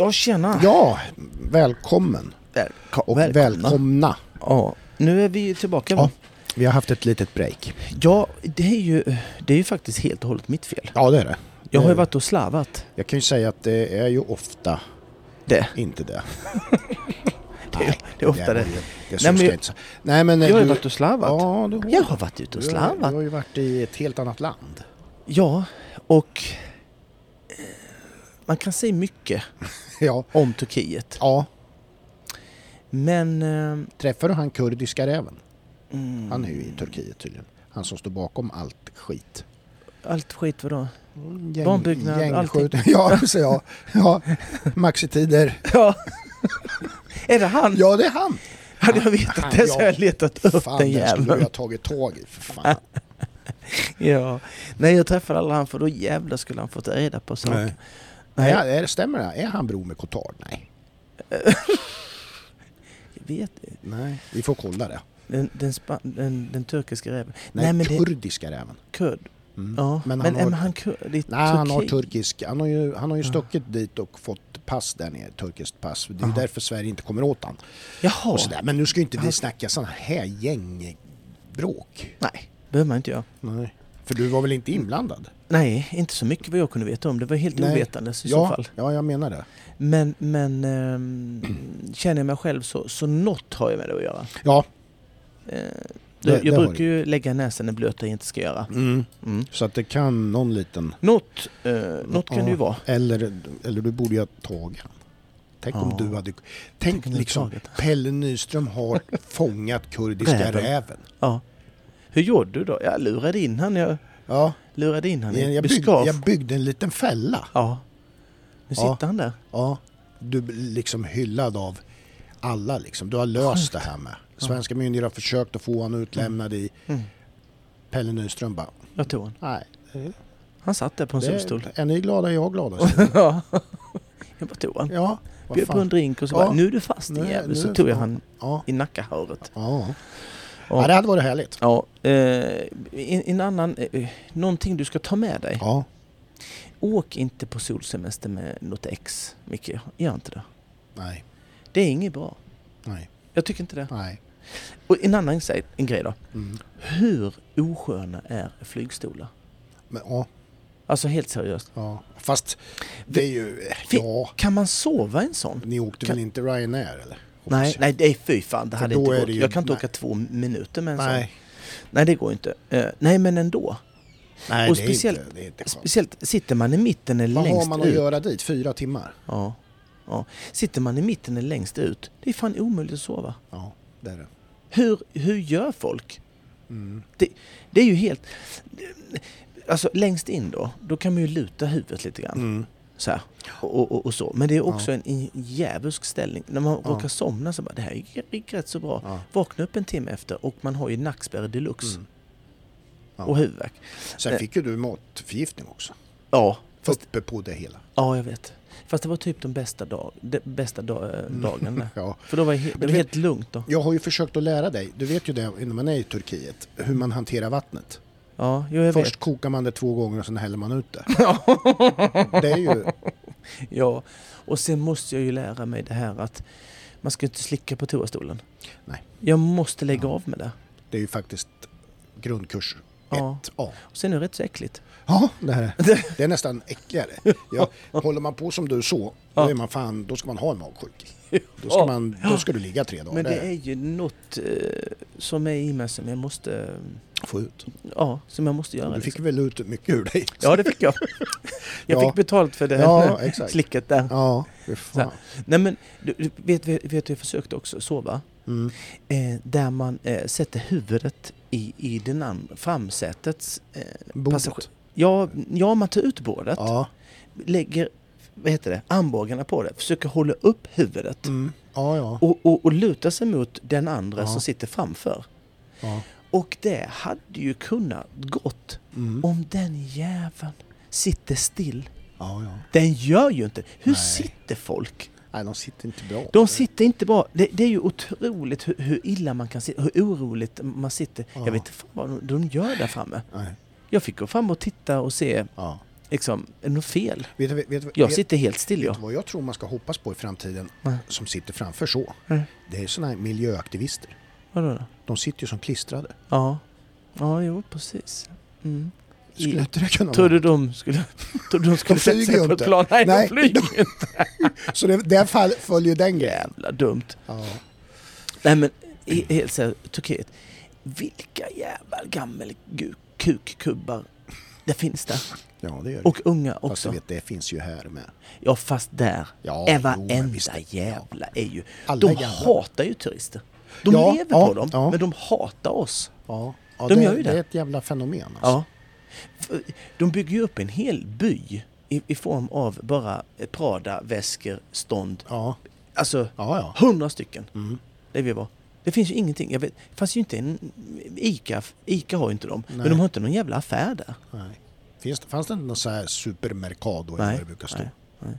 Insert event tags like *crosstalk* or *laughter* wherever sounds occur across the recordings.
Ja, tjena! Ja, välkommen Välko- och välkomna. välkomna. Ja, nu är vi tillbaka. Ja. Vi har haft ett litet break. Ja, det är ju, det är ju faktiskt helt och hållet mitt fel. Ja, det är det. Jag har ju varit och slavat. Jag kan ju säga att det är ju ofta Det. inte det. *laughs* Det är- det är ofta det. Nej, men jag inte. Nej, men Jag har ju varit och slavat. Ja, du har, Jag har varit ute och du, har, slavat. du har ju varit i ett helt annat land. Ja, och man kan säga mycket *laughs* Ja, om Turkiet. ja. Men... eh, Träffar du han kurdiska räven? Mm, Han är ju i Turkiet tydligen. Han som står bakom allt skit. Allt skit vadå? Gäng, Barnbyggnad, gängskjut- *laughs* Ja, så ja. ja. Maxitider. *laughs* Ja. är det han? Ja, det är han. Hade jag vetat Han, det så hade ja. jag letat upp Fan, den den skulle jäveln. du ha tagit tag i för fan. Ja. Nej, jag träffade aldrig han för då jävlar skulle han fått reda på saker. Nej. Är det, stämmer det? Är han bror med Cotard? Nej. *laughs* jag vet Nej, vi får kolla det. den, den, den, den turkiska räven. Nej, Nej, men det kurdiska räven. kurd. Mm. Ja, Men han men, har- men han kurd Nej, han har turkisk. Han har ju, han har ju Ja. stuckit dit och fått pass där nere, turkiskt pass. Det är ju Jaha. därför Sverige inte kommer åt han. Jaha. Och sådär. Men nu ska ju inte vi snacka sådana här gängbråk. Nej, behöver man inte göra. Nej. För du var väl inte inblandad? Nej, inte så mycket vad jag kunde veta om. Det var helt Nej. ovetandes i så Ja, fall. ja, jag menar det. Men, men ehm, känner jag mig själv så, så något har jag med det att göra. Ja. Eh, Det- jag det brukar ju lägga näsan i blöt det jag inte ska göra. Mm. Mm. Så att det kan någon liten... Något, eh, något kan Ja. det ju vara. Eller, eller du borde ju ha tagit. Tänk om Ja. du hade... Tänk Tänk om liksom. Pelle Nyström har *laughs* fångat kurdiska Räven. räven. Ja. Hur gjorde du då? Jag lurade in han. Jag Ja, lurade in han i jag, ett byggde, jag byggde en liten fälla. Ja. Nu Ja. sitter han där. Ja, du blir liksom hyllad av alla liksom. Du har löst det här med. Svenska myndigheter har försökt att få honom utlämnad i Mm. Pelle Nyström bara, Jag tog han. nej. det- Han satt där på en solstol. Är ni glada är jag glad. *laughs* Ja. Jag bara tog han. Ja, Bjöd på en drink och så Ja. bara, nu är du fast din jävel. Så tog jag ja. han Ja, i nackahåret. ja. Ja. ja, det hade varit härligt. Ja, eh, en, en annan, eh, någonting du ska ta med dig. Ja, Åk inte på solsemester med något ex, Micke. Gör inte det. nej, Det är inget bra. nej, Jag tycker inte det. nej. Och en annan en grej då. Mm. Hur osköna är flygstolar? Men, ja, Alltså helt seriöst. ja. Fast det är ju, ja. Kan man sova i en sån? Ni åkte Kan- väl inte Ryanair eller? Nej, nej, det är fy fan. Det För hade inte är gått. det ju- Jag kan inte nej. åka två minuter med en sån. Nej, Nej, det går inte. Eh, nej, men ändå. nej Och det, är speciellt- inte, det är inte. Speciellt sitter man i mitten eller Vad har längst man att ut. göra dit? Fyra timmar? Ja. ja. Sitter man i mitten eller längst ut, det är fan omöjligt att sova. Ja, det är det. Hur, hur gör folk? Mm. Det är ju helt... Alltså längst in då, då kan man ju luta huvudet lite grann. Mm. Så och, och, och så. Men det är också Ja. en, djävulsk ställning. När man Ja. råkar somna så bara, det här gick rätt så bra. Ja. Vakna upp en timme efter och man har ju nackspärr deluxe. Mm. Ja. Och huvudvärk. Sen Eh. fick ju du matförgiftning också. Ja, fast, Uppe på det hela. ja, jag vet. Fast det var typ den bästa, dag, de, bästa dag, eh, dagen där. *laughs* Ja. För då var det du var vet- helt lugnt då. Jag har ju försökt att lära dig, du vet ju det när man är i Turkiet, hur man hanterar vattnet. Ja, jo, Först kokar man det två gånger och sen häller man ut det. *laughs* Det är ju... vet. Ja, och sen måste jag ju lära mig det här att man ska inte slicka på toastolen. Nej. Jag måste lägga Ja. av med det. Det är ju faktiskt grundkurs Ja. 1A. Och sen är det rätt så äckligt. Ja, det, här, det är nästan äckligare. Ja, håller man på som du så, då, Ja. är man fan, då ska man ha en magsjuk. Då ska, man, då ska du ligga tre dagar. Men det Det är ju något eh, som är i mig som jag måste... Få ut. Ja, som jag måste göra. Du fick liksom. väl ut mycket ur dig? Ja, det fick jag. *laughs* Jag Ja. fick betalt för det Ja, exakt. slicket där. Ja. Nej men, du, du vet, vet, vet du, jag försökte också sova. Mm. Eh, där man eh, sätter huvudet i, i den andra framsätets... Eh, Bordet. Ja, ja, man tar ut bordet, Ja. lägger vad heter det, armbågarna på det, försöker hålla upp huvudet Mm. ja, ja. och, och, och luta sig mot den andra som sitter framför. Och det hade ju kunnat gått Mm. om den jäveln sitter still. ja, ja. Den gör ju inte. Hur Nej. sitter folk? Nej, de sitter inte bra. De sitter inte bra. Det, det är ju otroligt hur, hur illa man kan sitta, hur oroligt man sitter. Ja. Jag vet inte vad de, de gör där framme. Nej. Jag fick gå fram och titta och se Ja. Liksom, är det något fel? Vet, vet, vet, Jag sitter helt still vet jag. du vad jag tror man ska hoppas på i framtiden Nej. som sitter framför så? Det är sådana här miljöaktivister. Vadå då? De sitter ju som klistrade. Ja. Ja, jo precis. Mm. Skulle inte det kunna Tror du de skulle, tror de skulle sätta sig på ett inte. plan? Nej, Nej, de flyger *laughs* inte. Så det, där fall, följer den grejen. Jävla dumt. Ja. Nej men he- helt seriöst, Turkiet. Vilka jävla gammel gu- kukkubbar det finns där. ja, det gör det. Och unga Fast du också. vet, det finns ju här med. Ja fast där Ja, är varenda jävla är ju... Alla De gamla. hatar ju turister. De Ja, lever ja, på dem, ja. men de hatar oss. Ja, De det, gör ju det. Det är ett jävla fenomen alltså. Ja. De bygger ju upp en hel by i, i form av bara Prada-väskor, stånd. Ja, Alltså hundra stycken. Mm. Det vi var. Det finns ju ingenting. Jag vet, det fanns ju inte en... Ica, Ica har ju inte dem. Nej. Men de har inte någon jävla affär där. Nej. Finns, det- fanns det inte någon så här supermercado eller vad det brukar stå? nej, nej.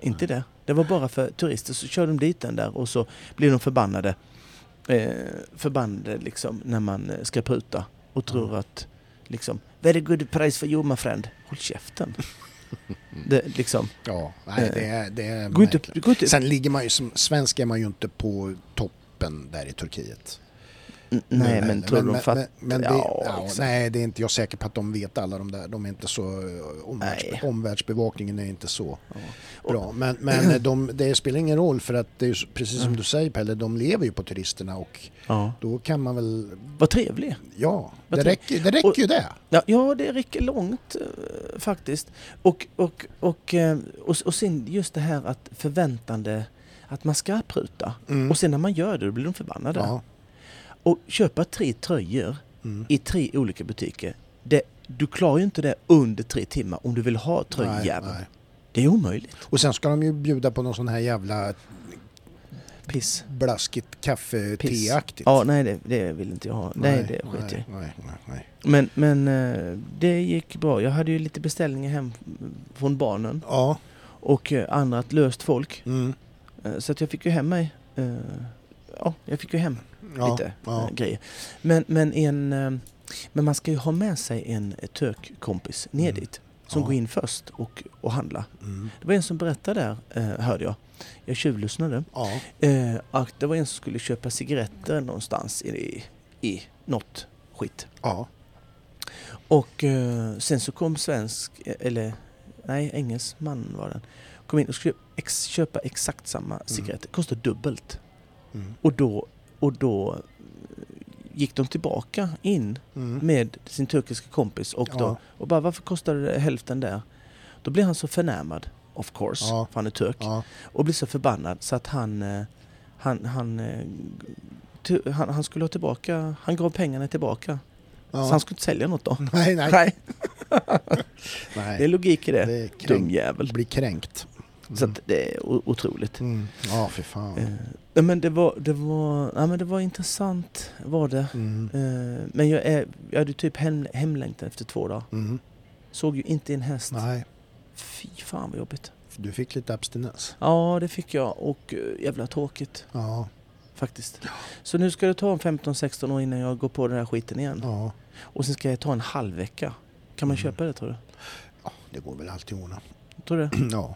Inte det. Det var bara för turister. Så kör de dit den där och så blir de förbannade. Eh, förbannade liksom när man eh, ska pruta. Och tror Ja. att liksom Very good price for you my friend. Håll käften. *laughs* det, liksom. Ja, nej, Eh, det är, det är inte, Sen ligger man ju som svensk är man ju inte på toppen där i Turkiet. N- nej men tror de men, fatt... men, men det, ja, ja. Nej, det är inte jag säker på att de vet alla de där. De är inte så... eh, Omvärlds, Nej. omvärldsbevakningen är inte så Ja. bra. Men, men de, det spelar ingen roll för att det är precis som Mm. du säger Pelle, de lever ju på turisterna och då kan man väl... Vad trevlig. Ja, Vad det tror- räcker, det räcker Och- ju det. Ja, ja, det räcker långt eh, faktiskt. Och, och, och, eh, och, och sen just det här att förväntande, att man ska pruta. Mm. Och sen när man gör det, då blir de förbannade. Och köpa tre tröjor Mm. i tre olika butiker. Det, du klarar ju inte det under tre timmar om du vill ha Nej, tröjjäveln. nej. Det är omöjligt. Och sen ska de ju bjuda på någon sån här jävla Piss. blaskigt kaffe teaktigt Ja, nej det, det vill inte jag ha. Nej, det skiter jag nej, nej, nej. Men, men eh, det gick bra. Jag hade ju lite beställningar hem från barnen Ja, och eh, annat löst folk. mm. Eh, Så att jag fick ju hem mig. Ja, jag fick ju hem ja, lite ja. eh, grejer. Men, men, en, eh, men man ska ju ha med sig en turkkompis ner Mm. dit. Som Ja. går in först och, och handlar. Mm. Det var en som berättade där, eh, hörde jag. Jag tjuvlyssnade. ja. Eh, att det var en som skulle köpa cigaretter någonstans i, i något skit. ja. Och eh, sen så kom svensk, eh, eller nej, engelsk man var den. Kom in och skulle ex, köpa exakt samma cigaretter. Kostade dubbelt. Mm. Och då, och då eh, gick de tillbaka in Mm. med sin turkiska kompis och, då, Ja. och bara varför kostade det hälften där? Då blir han så förnärmad, of course, Ja. för han är turk. Ja. Och blir så förbannad så att han, eh, han, han, eh, han, han skulle ha tillbaka, han gav pengarna tillbaka. Så Ja. han skulle inte sälja något då. *laughs* Nej, nej. Nej, *laughs* nej. det är logik i det. Det är Dum kränkt. jävel. Blir kränkt. Mm. Så det är otroligt. Mm. Ja, för fan. Nej, men det var, det var, ja, men det var intressant var det. Mm. Eh, men jag, är, jag hade typ hem, hemlängtan efter två dagar. Mm. Såg ju inte en häst. Nej, Fy fan vad jobbigt. du fick lite abstinens. Ja, det fick jag och eh, jävla tråkigt Ja, faktiskt. Så nu ska det ta en 15-16 år innan jag går på den här skiten igen. ja. Och sen ska jag ta en halv vecka. Kan man Mm. köpa det tror du? ja det går väl alltid att ordna. Tror du? *clears throat* Ja.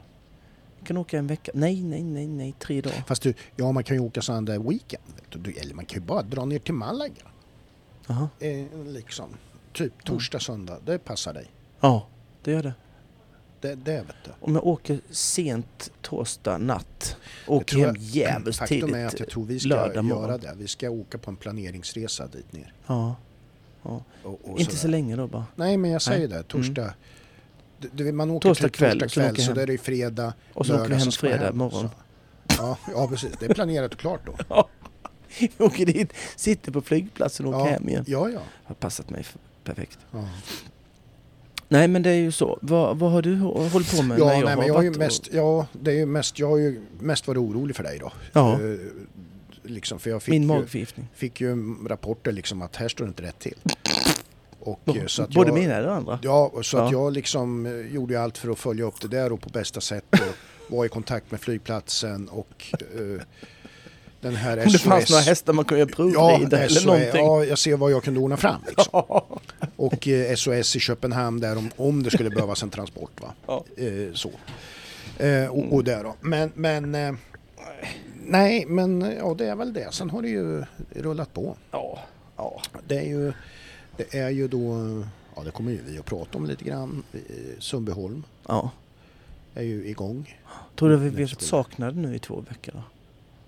Jag kan åka en vecka? Nej, nej, nej, nej, tre dagar. Fast du, ja man kan ju åka sådana där weekend. du. Eller man kan ju bara dra ner till Malaga. Jaha. Eh, liksom. Typ torsdag, söndag. Det passar dig. Ja, det gör det. Det, det vet du. Om jag åker sent torsdag natt, åker hem jävligt Faktum tidigt är att jag tror vi ska lördag morgon. göra det. Vi ska åka på en planeringsresa dit ner. Ja, Och, och inte så sådär. länge då bara. Nej men jag säger Nej. det. Torsdag. Du, du, man åker Torsdag typ kväll, torsdag sen kväll så hem. där är det fredag, Och så åker lördag, hem så fredag morgon. Så. Ja, ja precis. Det är planerat och klart då. *laughs* Vi åker dit, sitter på flygplatsen och åker Ja, hem igen. ja, ja. Har passat mig perfekt. ja. Nej men det är ju så. Vad, vad har du hå- hållit på med när Ja, jag nej, har men jag har ju mest, ja, det är ju mest, jag har ju mest varit orolig för dig då. Ja, Eh, liksom, för jag fick min ju, magförgiftning. fick ju rapporter liksom att här står det inte rätt till. Och, eh, så att Både jag, mina och andra. Ja, så att Ja. jag liksom eh, gjorde allt för att följa upp det där och på bästa sätt och *laughs* var i kontakt med flygplatsen och eh, den här Om det fanns SOS några hästar man kunde göra Ja, provrida eller SOS, någonting. ja, jag ser vad jag kunde ordna fram liksom. *laughs* Och eh, SOS i Köpenhamn där om, om det skulle behövas en transport. Va? Ja. Eh, så. Eh, och, och där då. Men, men nej, men ja, det är väl det. Sen har det ju rullat på. Ja. ja. Det är ju, det är ju då, ja det kommer ju vi att prata om lite grann. Sundbyholm ja. är ju igång. Tror du vi varit saknade nu i två veckor då?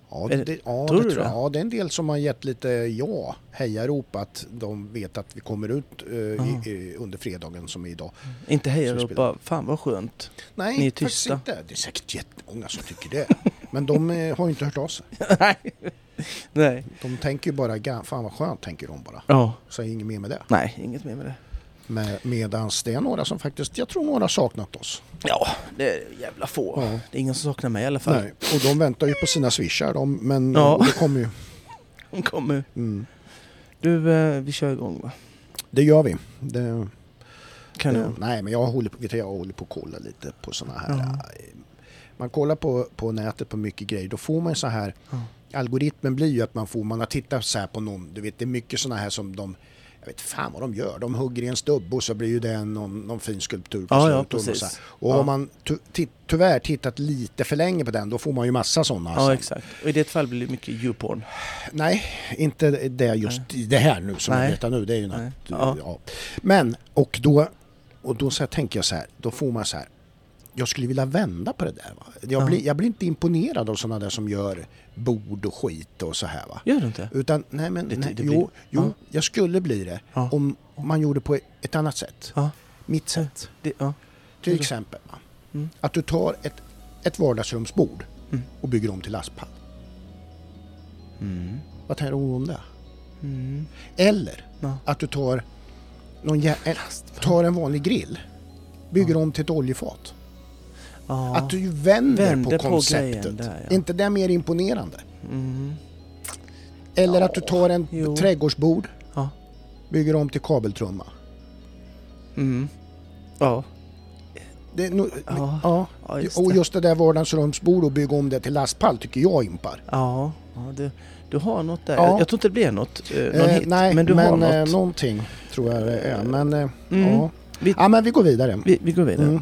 Ja, det, det- ja, tror det tror jag. ja, det är en del som har gett lite ja, hejarop att de vet att vi kommer ut eh, i, i, under fredagen som är idag. Inte heja Så och spelar- bara, fan vad skönt. Nej, Ni är tysta. inte. Det är säkert jättemånga som tycker det. Men de eh, har ju inte hört av sig. *laughs* Nej. *laughs* Nej. De tänker ju bara, "Ga- fan vad skönt tänker de bara. Ja. Säger inget mer med det. Nej, inget mer med det. Med, medans det är några som faktiskt, jag tror några saknat oss. Ja, det är jävla få. Ja. Det är ingen som saknar mig i alla fall. Nej, och de väntar ju på sina swishar de, men Ja. det kommer ju. *laughs* De kommer. Mm. Du, eh, vi kör igång va? Det gör vi. Det, Kan det, du? nej, men jag håller, på, vet du, jag håller på att kolla lite på sådana här. Ja. eh, Man kollar på, på nätet på mycket grejer, då får man så här. Ja. Algoritmen blir ju att man får, man har tittat så här på någon, du vet det är mycket sådana här som de jag vet fan vad de gör. De hugger i en stubbe och så blir ju det någon, någon fin skulptur på Ja, ja, och så. Och Ja. har man ty, ty, tyvärr tittat lite för länge på den, då får man ju massa sådana. Ja, exakt. Och i det fallet blir det mycket YouPorn. Nej, inte det just det här nu som Nej. jag vet nu. Det är ju Nej. något, Ja. ja. Men, och då, och då så här tänker jag så här, då får man så här, jag skulle vilja vända på det där. Va? Jag, Ja. blir, jag blir inte imponerad av sådana där som gör bord och skit och så här va. Gör du inte? Utan, nej men, Det- nej, det jo, blir- jo ja. jag skulle bli det Ja. om man gjorde på ett annat sätt. Ja. Mitt sätt. Det. Till exempel? Mm. att du tar ett, ett vardagsrumsbord Mm. och bygger om till lastpall. Mm. Vad tänker du om det? Mm. Eller att du tar, någon jä- tar en vanlig grill, bygger om till ett oljefat. Ja. Att du vänder, Vänder på på konceptet. grejen där, ja. inte det mer imponerande? Mm. Eller Ja, att du tar en jo. trädgårdsbord, bygger om till kabeltrumma. Mm. Ja. Det nog, Ja. ja. Ja, just Och det. just det där vardagsrumsbord och bygga om det till lastpall tycker jag impar. Ja, ja det, du har något där. Ja. Jag, tror inte det blir något. Eh, någon Eh, hit, nej, men du har eh, något. någonting tror jag det är. Men eh, Mm. ja. Vi- ja, men vi går vidare. Vi, vi går vidare. Mm.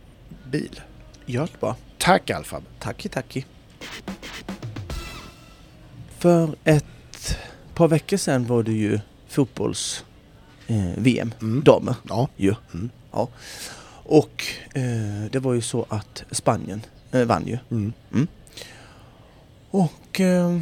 bil. Gör bra. Tack Alfab. Tacki, tacki. För ett par veckor sedan var det ju fotbolls-VM, Mm. damer Ja. ju. Mm. Ja. Och eh, det var ju så att Spanien eh, vann ju. Mm. Och eh,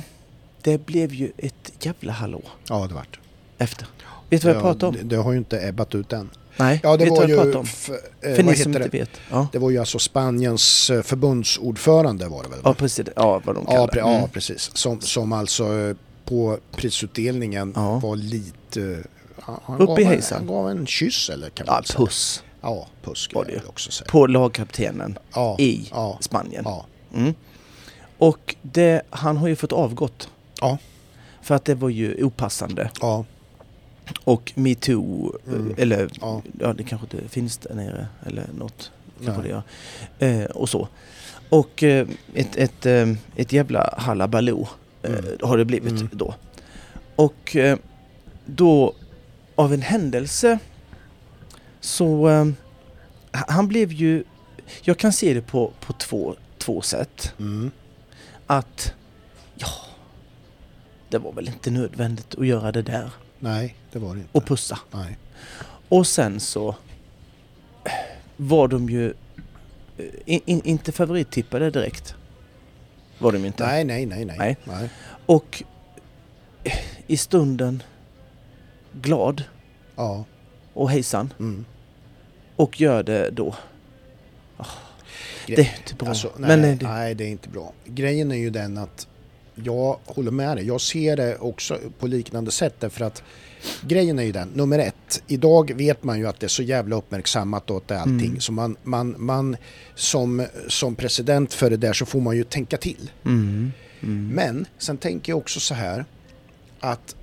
det blev ju ett jävla hallå Ja, det vart efter. Vet du vad jag Ja, pratar om? Det, det har ju inte ebbat ut än. Nej, Ja, det vet var jag ju... om? eh, För vad ni som inte det? vet. Ja, Det var ju alltså Spaniens eh, förbundsordförande var det väl? ja precis. Ja, vad de kallar Ja, pre- ja Mm. precis. Som, som alltså eh, på prisutdelningen Ja. var lite... Han, Upp i en- hejsan. han gav en kyss eller kan Ja, man säga. puss Ja, puss var det ju. väl också säga. på lagkaptenen Ja, i ja, Spanien. ja, Mm. Och det, han har ju fått avgått. Ja. För att det var ju opassande. ja, Och metoo, Mm. eh, eller ja. ja det kanske inte finns där nere eller något. Kanske. Eh, och så. Och eh, ett, ett, eh, ett jävla halabaloo eh, Mm. har det blivit Mm. då. Och eh, då av en händelse så han blev ju, jag kan se det på, på två, två sätt. Mm. Att ja, det var väl inte nödvändigt att göra det där Nej, det var det inte. och pussa. Nej. Och sen så var de ju eh, in, in, inte favorittippade direkt. Var de inte. Nej, nej, nej, nej. Nej. nej. Och i stunden glad Ja. och hejsan Mm. och gör det då. Gre- det är inte bra. Alltså, nej, Men eh, det, nej, det är inte bra. Grejen är ju den att jag håller med dig. Jag ser det också på liknande sätt därför att grejen är ju den, nummer ett, idag vet man ju att det är så jävla uppmärksammat att det är allting. Mm. Så man, man, man som, som president för det där så får man ju tänka till. mm, mm, Men sen tänker jag också så här att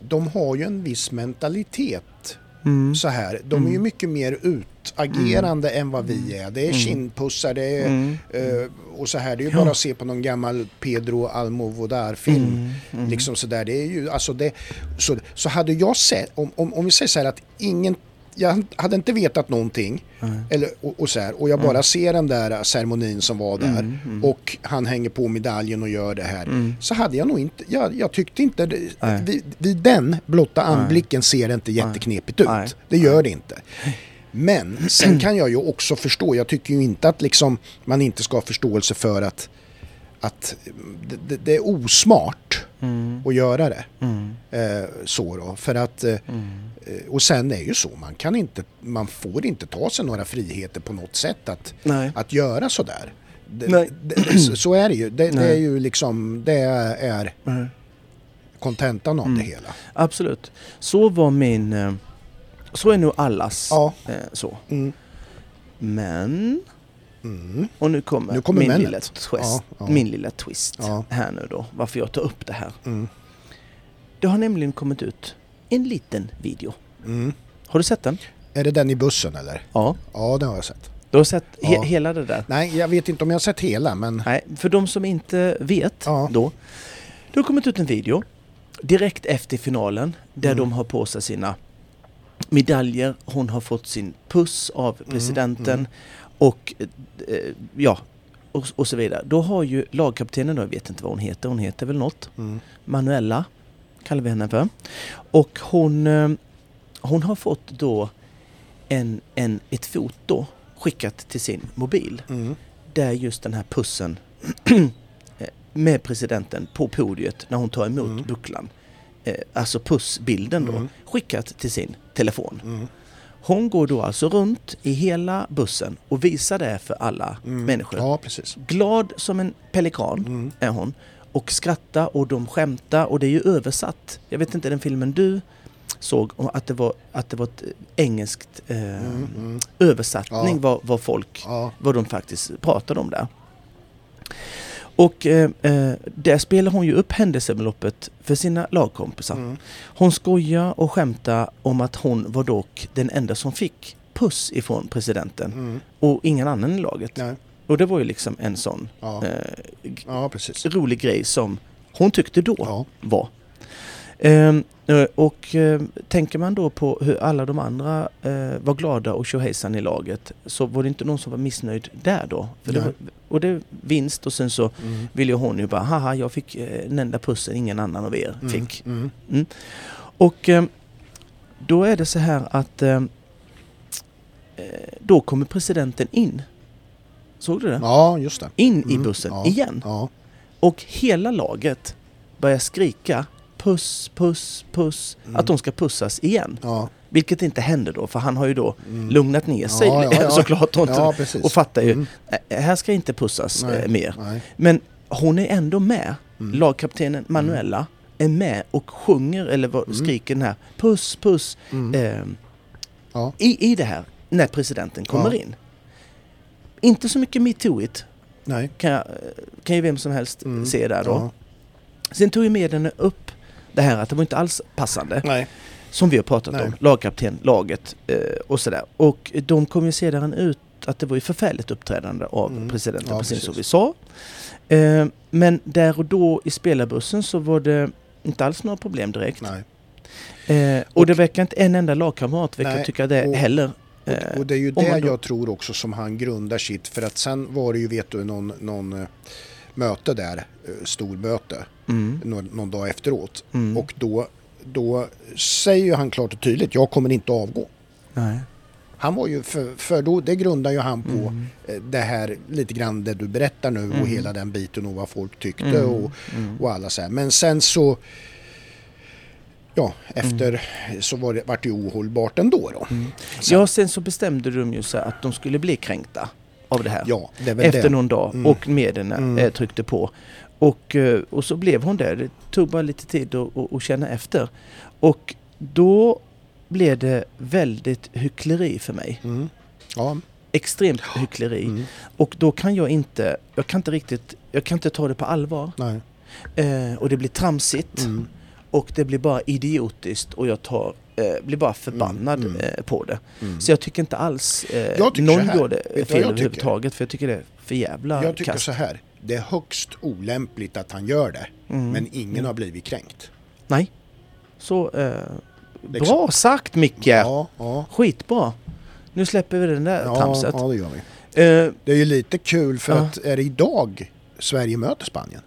de har ju en viss mentalitet mm, så här. De är ju Mm. mycket mer utagerande än vad vi är. Det är Mm. kindpussar, det är mm, Eh, och så här, det är ju Ja. bara att se på någon gammal Pedro Almodovar-film. mm, mm. Liksom så där, det är ju, alltså det, så, så hade jag sett, om, om, om vi säger så här att ingen, jag hade inte vetat någonting, Nej. eller, och, och så här, och jag bara ser den där ceremonin som var där, Mm, mm. och han hänger på medaljen och gör det här, Mm. så hade jag nog inte, jag, jag tyckte inte, vid, vid den blotta anblicken ser det inte jätteknepigt ut. Det gör det inte. Men sen kan jag ju också förstå, jag tycker ju inte att liksom man inte ska ha förståelse för att, att det, det, är osmart Mm, att göra det. mm, Eh, så då, för att, eh, mm. eh, och sen är ju så, man kan inte, man får inte ta sig några friheter på något sätt att, Nej. att göra sådär. Det, Nej. det, så- så är det ju, det, det är ju liksom, det är kontentan av Mm. det hela. Absolut. Så var min... Så är nog allas Ja. eh, så. Mm. Men... Mm. Och nu kommer, Nu kommer min, männet. lilla twist, Ja, ja. min lilla twist här nu då. Varför jag tar upp det här. Mm. Det har nämligen kommit ut en liten video. Mm. Har du sett den? Är det den i bussen eller? Ja. Ja, det har jag sett. Du har sett he- Ja. hela det där? Nej, jag vet inte om jag har sett hela, men... Nej, för de som inte vet Ja. då. Det har kommit ut en video direkt efter finalen där Mm. de har på sig sina medaljer. Hon har fått sin puss av presidenten mm. och eh, ja, och, och så vidare. Då har ju lagkaptenen, då, jag vet inte vad hon heter, hon heter väl något. Mm. Manuela kallar vi henne för. Och hon, eh, hon har fått då en, en, ett foto skickat till sin mobil Mm. där just den här pussen *clears throat* med presidenten på podiet när hon tar emot Mm. bucklan. Eh, alltså pussbilden då, Mm. skickat till sin telefon. Mm. Hon går då alltså runt i hela bussen och visar det för alla Mm. människor. Ja. Glad som en pelikan Mm. är hon. Och skrattar och de skämtar och det är ju översatt. Jag vet inte den filmen du såg att det var, att det var ett engelskt eh, Mm. Mm. översättning Ja. vad, vad folk Ja. vad de faktiskt pratade om där. Och eh, eh, där spelar hon ju upp händelseförloppet för sina lagkompisar. Mm. Hon skojar och skämtar om att hon var dock den enda som fick puss ifrån presidenten Mm. och ingen annan i laget. Nej. Och det var ju liksom en sån Ja. eh, ja, rolig grej som hon tyckte då Ja. var. Eh, Och eh, tänker man då på hur alla de andra eh, var glada och tjohejsan i laget så var det inte någon som var missnöjd där då. För det var, och det vinst och sen så Mm. ville hon ju bara haha jag fick eh, den enda pussen ingen annan av er Mm. fick. Mm. Och eh, då är det så här att eh, eh, då kommer presidenten in. Såg du det? Ja, just det. In i Mm, bussen ja. igen. Ja. Och hela laget börjar skrika puss, puss, puss. Mm. Att de ska pussas igen. Ja. Vilket inte händer då för han har ju då Mm. lugnat ner sig Ja, *laughs* ja, såklart och, precis. och fattar ju. Mm. "Äh, Här ska inte pussas Nej. eh, mer. Nej. Men hon är ändå med. Mm. Lagkaptenen Manuela är med och sjunger eller vad, Mm. skriker den här puss, puss Mm. eh, i, i det här när presidenten kommer in. Inte så mycket metooigt Nej. kan, jag, kan ju vem som helst Mm. se där då. Sen tog ju medierna upp det här att det var inte alls passande. Nej. Som vi har pratat Nej. om. Lagkapten, laget eh, och sådär. Och de kom ju sedan ut att det var ju förfärligt uppträdande av Mm. presidenten, Ja, precis som vi sa. Eh, men där och då i spelarbussen så var det inte alls några problem direkt. Eh, och, Och- det verkar inte en enda lagkamrat verkar tycka det och- heller. Och, Eh, och det är ju det jag tror också som han grundar sitt. För att sen var det ju, vet du, någon, någon eh, möte där, eh, stormöte, mm, någon, någon dag efteråt. mm, Och då, då säger han klart och tydligt, jag kommer inte avgå. nej. Han var ju, för, för då, det grundar ju han på Mm, eh, det här lite grann det du berättar nu Mm. och hela den biten och vad folk tyckte mm, och, mm. och alla så här. Men sen så, ja, efter så var det, vart det ohållbart ändå då. Mm. Sen- Ja, sen så bestämde de ju så att de skulle bli kränkta av det här. ja, det efter det. någon dag Mm. och medierna Mm. eh, tryckte på. Och, eh, och så blev hon där. Det tog bara lite tid att, att, att känna efter. Och då blev det väldigt hyckleri för mig. Mm. Ja. Extremt hyckleri. Mm. Och då kan jag inte, jag kan inte riktigt, jag kan inte ta det på allvar. Eh, och det blir tramsigt. Mm. Och det blir bara idiotiskt och jag tar, eh, blir bara förbannad Mm, mm. Eh, på det. Mm. Så jag tycker inte alls eh, tycker någon du vad fel överhuvudtaget. För jag tycker det är för jävla Jag tycker kast. så här. Det är högst olämpligt att han gör det. Mm. Men ingen Mm. har blivit kränkt. Nej. Så eh, Liksom. bra sagt Micke! Ja, ja. Skitbra! Nu släpper vi den där Ja, tramset. ja, det gör vi. Det är ju lite kul för att är det idag Sverige möter Spanien?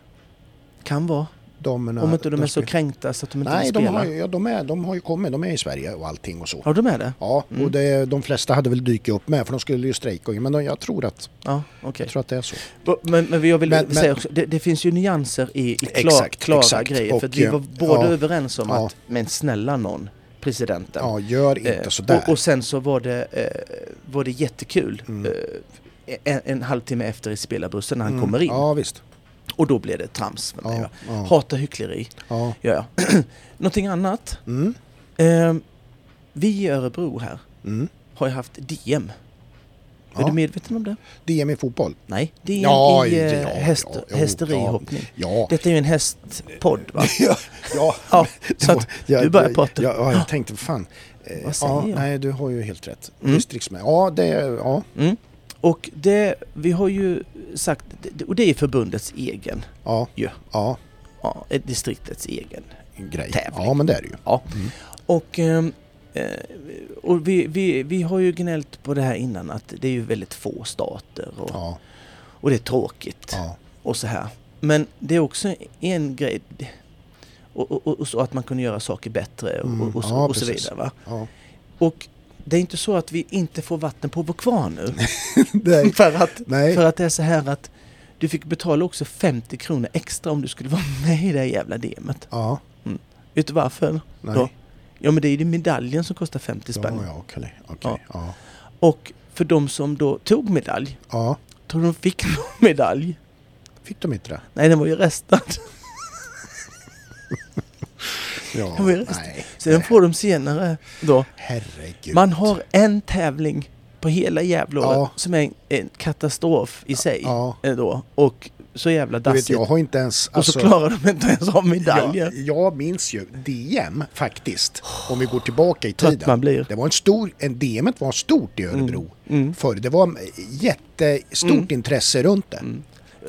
kan vara. Damerna, Om inte de är så kränkta så att de inte Nej, vill de spela. har, ju, ja, de, är, de har ju kommit. De är i Sverige och allting och så. Ja, de är det? Ja, Mm. och det, de flesta hade väl dykt upp med för de skulle ju strejka. Men de, jag, tror att, Ja, okej. jag tror att det är så. Men, men jag vill Men- men- säga också, det, det finns ju nyanser i, i klar, Exakt, klara exakt. grejer. För Och, vi var eh, båda ja. överens om Ja. att, men snälla någon, presidenten. Ja, gör inte Eh, sådär. och, och sen så var det, eh, var det jättekul. Mm. Eh, en, en halvtimme efter i spelarbussen när han Mm. kommer in. Ja, visst. Och då blev det trams för mig. Ja, ja, Hatar hyckleri. ja. Ja, ja. *clears throat* Någonting annat. Mm, Eh, vi i Örebro här mm. har ju haft DM. Är du medveten om det? DM i fotboll. Nej, DM Ja, i eh, ja, häst, ja, hästerihoppning. Ja. Detta är ju en hästpodd va? *laughs* ja, ja. Så att *laughs* du börjar prata. Ja, ja, jag tänkte, fan. Eh, Vad säger ja, jag? Nej, du har ju helt rätt. Mm. Distriktsmed. Ja, det. Ja, Mm. Och det, vi har ju sagt, och det är förbundets egen, ja, Ja. ja. ja, distriktets egen. Grej. Tävling. Ja, men det är det ju. Ja. Mm. Och, ehm, eh, och vi, vi, vi har ju gnällt på det här innan att det är ju väldigt få stater och, Ja, och det är tråkigt ja. och så här. Men det är också en grej och, och, och så att man kunde göra saker bättre och, Mm, och, och, så, ja, och så vidare. Va? ja. Och det är inte så att vi inte får vatten på vår kvarn nu. *laughs* Nej. *laughs* för, att, Nej. för att det är så här att du fick betala också 50 kronor extra om du skulle vara *laughs* med i det här jävla DMet. Ja, Vet du varför? nej. Då? Ja men det är ju medaljen som kostar 50 spänn. Ja, ja, okej. okej. Ja. Och för de som då tog medalj, ja. tror du de fick någon medalj? Fick de inte det? Nej, den var ju restad. Ja, *laughs* nej. Så den får de senare då. Herregud. Man har en tävling på hela jävla året Ja. som är en, en katastrof i sig. Ja, eh, Då. Och så jävla du vet, dassigt. jag har inte ens... Och så klarar de inte ens av medaljer. jag, jag minns ju DM faktiskt, om vi går tillbaka i tiden. man blir. Det var en stor, en DM var stort i Örebro Mm. förr. Det var jättestort Mm. intresse runt det. Mm.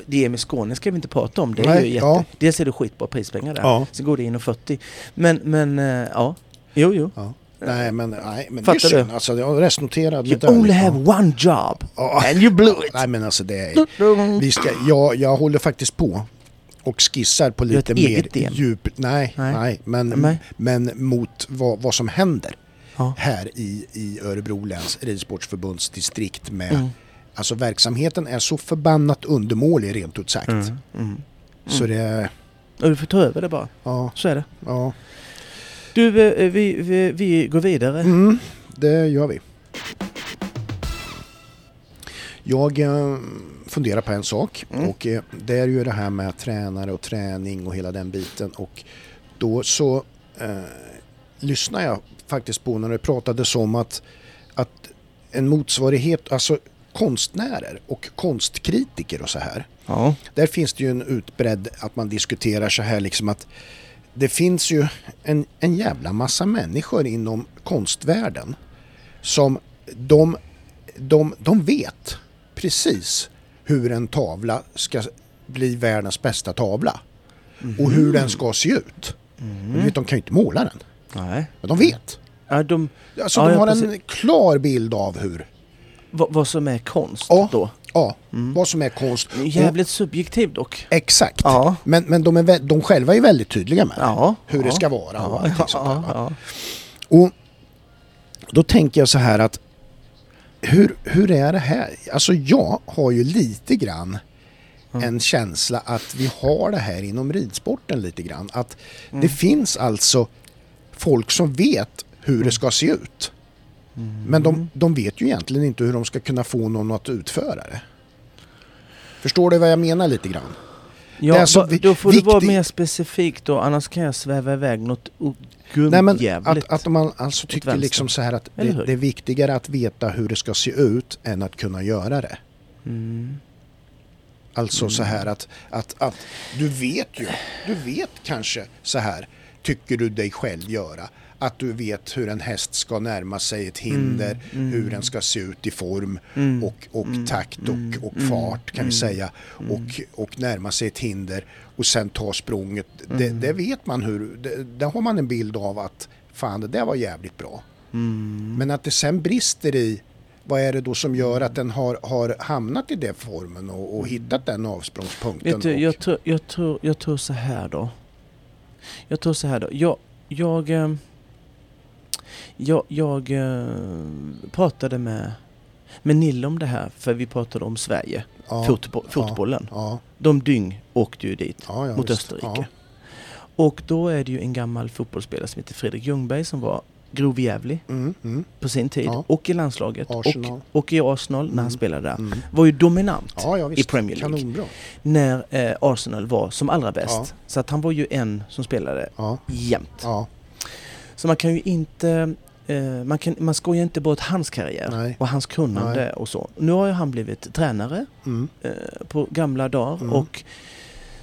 DM i Skåne ska vi inte prata om. Det är Nej, ju jätte, ja. Dels är det skitbra prispengar där. Ja. Så går det in och 40. Men, men eh, ja. Jo, jo. Ja. Nej men, nej, men det är synd. du? Alltså, jag har restnoterat You det only Ja. have one job. Ja. And you blew it. Nej men alltså det är... Vi ska, jag, jag håller faktiskt på och skissar på lite mer djup... Nej, Nej. nej. men, Nej. men mot vad, vad som händer Ja. här i, i Örebro läns ridsportsförbunds distrikt med... Mm. Alltså verksamheten är så förbannat undermålig rent ut sagt. Mm. Mm. Så det... Och du får ta över det bara. Ja, Så är det. ja. Du, eh, vi, vi, vi går vidare. Mm, det gör vi. Jag eh, funderar på en sak Mm. och eh, det är ju det här med tränare och träning och hela den biten och då så eh, lyssnar jag faktiskt på när det pratades om att, att en motsvarighet, alltså konstnärer och konstkritiker och så här. Ja. Där finns det ju en utbredd att man diskuterar så här liksom att det finns ju en, en jävla massa människor inom konstvärlden som de, de, de vet precis hur en tavla ska bli världens bästa tavla och hur den ska se ut. Men du vet, de kan ju inte måla den, Nej. men de vet. Ja, de, Alltså Ja, de har en precis. klar bild av hur, vad, vad som är konst Ja. då. ja, vad som är konst. Och- Jävligt subjektivt dock. Exakt. Ja. Men, men de, är, de själva är väldigt tydliga med det. Ja. hur ja. det ska vara och Ja, allting ja, sånt där. Och då tänker jag så här att hur, hur är det här? Alltså jag har ju lite grann en känsla att vi har det här inom ridsporten lite grann. Att det finns alltså folk som vet hur det ska se ut. Men de, de vet ju egentligen inte hur de ska kunna få någon att utföra det. Förstår du vad jag menar lite grann? Ja, alltså vi- då får du vara viktig- mer specifik då, annars kan jag sväva iväg något gubbjävligt. att, att man alltså tycker liksom så här att det, det är viktigare att veta hur det ska se ut än att kunna göra det. Mm. Alltså så här att, att, att du vet ju, du vet kanske så här, tycker du dig själv göra, att du vet hur en häst ska närma sig ett hinder, Mm, hur den ska se ut i form Mm. och, och Mm, takt och, mm, och mm, fart kan mm, vi säga och, och närma sig ett hinder och sen ta språnget. Det, Mm. det vet man hur, det, där har man en bild av att fan det där var jävligt bra. Mm. Men att det sen brister i vad är det då som gör att den har, har hamnat i den formen och, och hittat den avsprångspunkten? Vet du, jag tror, jag, tror, jag tror så här då. Jag tror så här då. Jag, jag, eh, jag, jag eh, pratade med, med Nille om det här, för vi pratade om Sverige, ja, fotbo- fotbollen. Ja, De dyng åkte ju dit mot visst. Österrike. Och då är det ju en gammal fotbollsspelare som heter Fredrik Ljungberg som var grovjävlig Ja. Mm, mm, på sin tid och i landslaget Arsenal. och, och i Arsenal när han Mm. spelade där. mm. Var ju dominant Ja, i Premier League Kanonbra. när eh, Arsenal var som allra bäst. Så att han var ju en som spelade Ja, jämt. Så man kan ju inte eh, man, kan, man skojar inte bort hans karriär Nej. och hans kunnande Nej. och så. Nu har ju han blivit tränare mm, eh, på gamla dagar Mm. och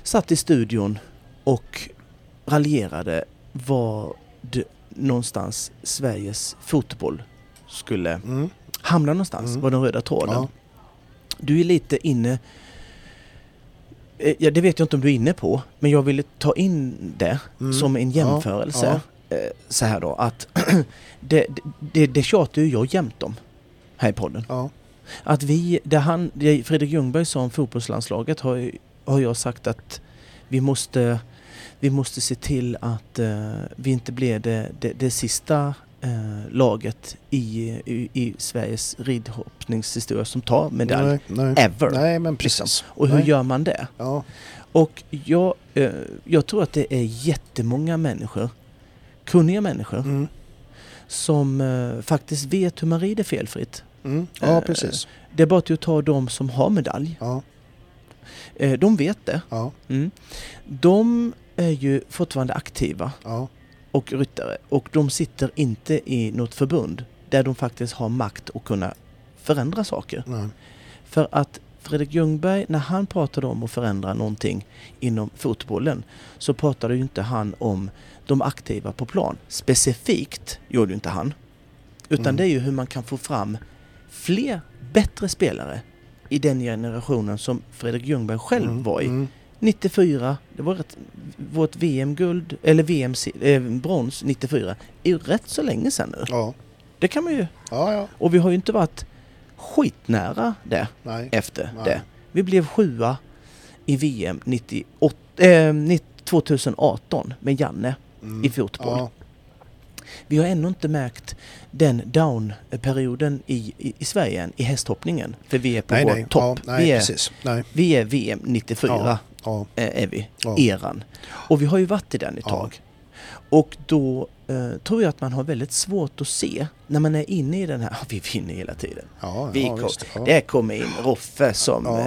satt i studion och raljerade vad någonstans Sveriges fotboll skulle mm, hamna någonstans, Mm. var den röda tråden. ja, Du är lite inne eh, Ja, det vet jag inte om du är inne på, men jag ville ta in det mm. som en jämförelse. Eh, Så här då, att *clears throat* det, det, det tjatar ju jag jämt om här i podden. Ja, Att vi, det han, det Fredrik Ljungberg sa om fotbollslandslaget har, har jag sagt att vi måste, vi måste se till att eh, vi inte blir det, det, det sista eh, laget i, i, i Sveriges ridhoppningshistoria som tar medalj. nej, nej. Ever. Nej, men liksom. precis. Och hur Nej. gör man det? Ja, Och jag, eh, jag tror att det är jättemånga människor, kunniga människor, mm, som eh, faktiskt vet hur man rider felfritt. mm, ja, Eh, precis. Det är bara att ta de som har medalj. Ja, Eh, de vet det. ja, Mm. De är ju fortfarande aktiva ja, och ryttare och de sitter inte i något förbund där de faktiskt har makt att kunna förändra saker. nej, För att Fredrik Ljungberg, när han pratade om att förändra någonting inom fotbollen så pratade ju inte han om de aktiva på plan. Specifikt gjorde ju inte han. Utan Mm. det är ju hur man kan få fram fler bättre spelare i den generationen som Fredrik Ljungberg själv Mm, var i. mm. 94, det var rätt, vårt VM-guld, eller VM-brons 94, är ju rätt så länge sedan nu. Ja, Det kan man ju. ja, ja. Och vi har ju inte varit skitnära det Nej. efter Nej. det. Vi blev sjua i VM 98, eh, 90 2018 med Janne Mm. i fotboll. Ja, Vi har ännu inte märkt den down-perioden i, i, i Sverige än, i hästhoppningen. För vi är på nej, vår nej. topp. Ja, nej, vi, är, precis. Nej. vi är VM 94 Ja, ja. eh, är vi, eran. Och vi har ju varit i den ett tag. Och då eh, tror jag att man har väldigt svårt att se när man är inne i den här, *laughs* vi vinner hela tiden. Ja, Vi ja, kom, visst. Ja. Det kommer in Roffe som, Ja.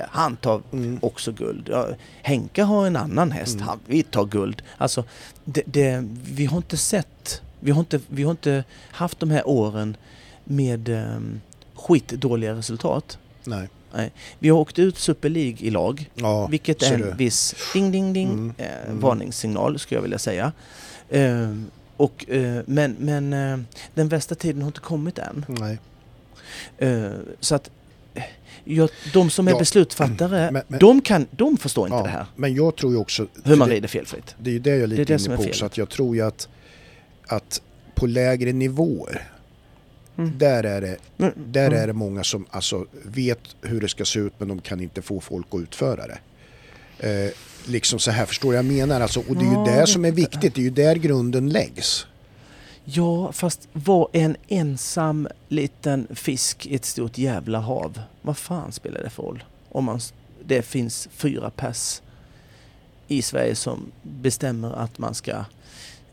eh, han tar Mm. också guld. Ja, Henka har en annan häst, Mm. han, vi tar guld. Alltså, det, det, vi har inte sett, vi har inte, vi har inte haft de här åren med um, skitdåliga resultat. Nej. Vi har åkt ut Super League i lag, Ja, vilket är en viss ding ding ding Mm, eh, mm. varningssignal skulle jag vilja säga. Ehm, och, eh, men men eh, den värsta tiden har inte kommit än. Nej. Eh, så att eh, jag, de som är Ja, beslutsfattare, men- men- de, kan, de förstår inte Ja, det här. Men jag tror ju också... Hur man det, rider felfritt. det är ju det jag är lite det som inne är på också. Att jag tror ju att, att på lägre nivåer, Mm. där är det Mm, Där mm. är det många som alltså vet hur det ska se ut men de kan inte få folk att utföra det. Eh, liksom så här, förstår jag menar? Alltså, och det är ju Ja, det som är viktigt, det är ju där grunden läggs. Ja, fast var en ensam liten fisk i ett stort jävla hav. Vad fan spelar det för roll? Om man, det finns fyra pers i Sverige som bestämmer att man ska,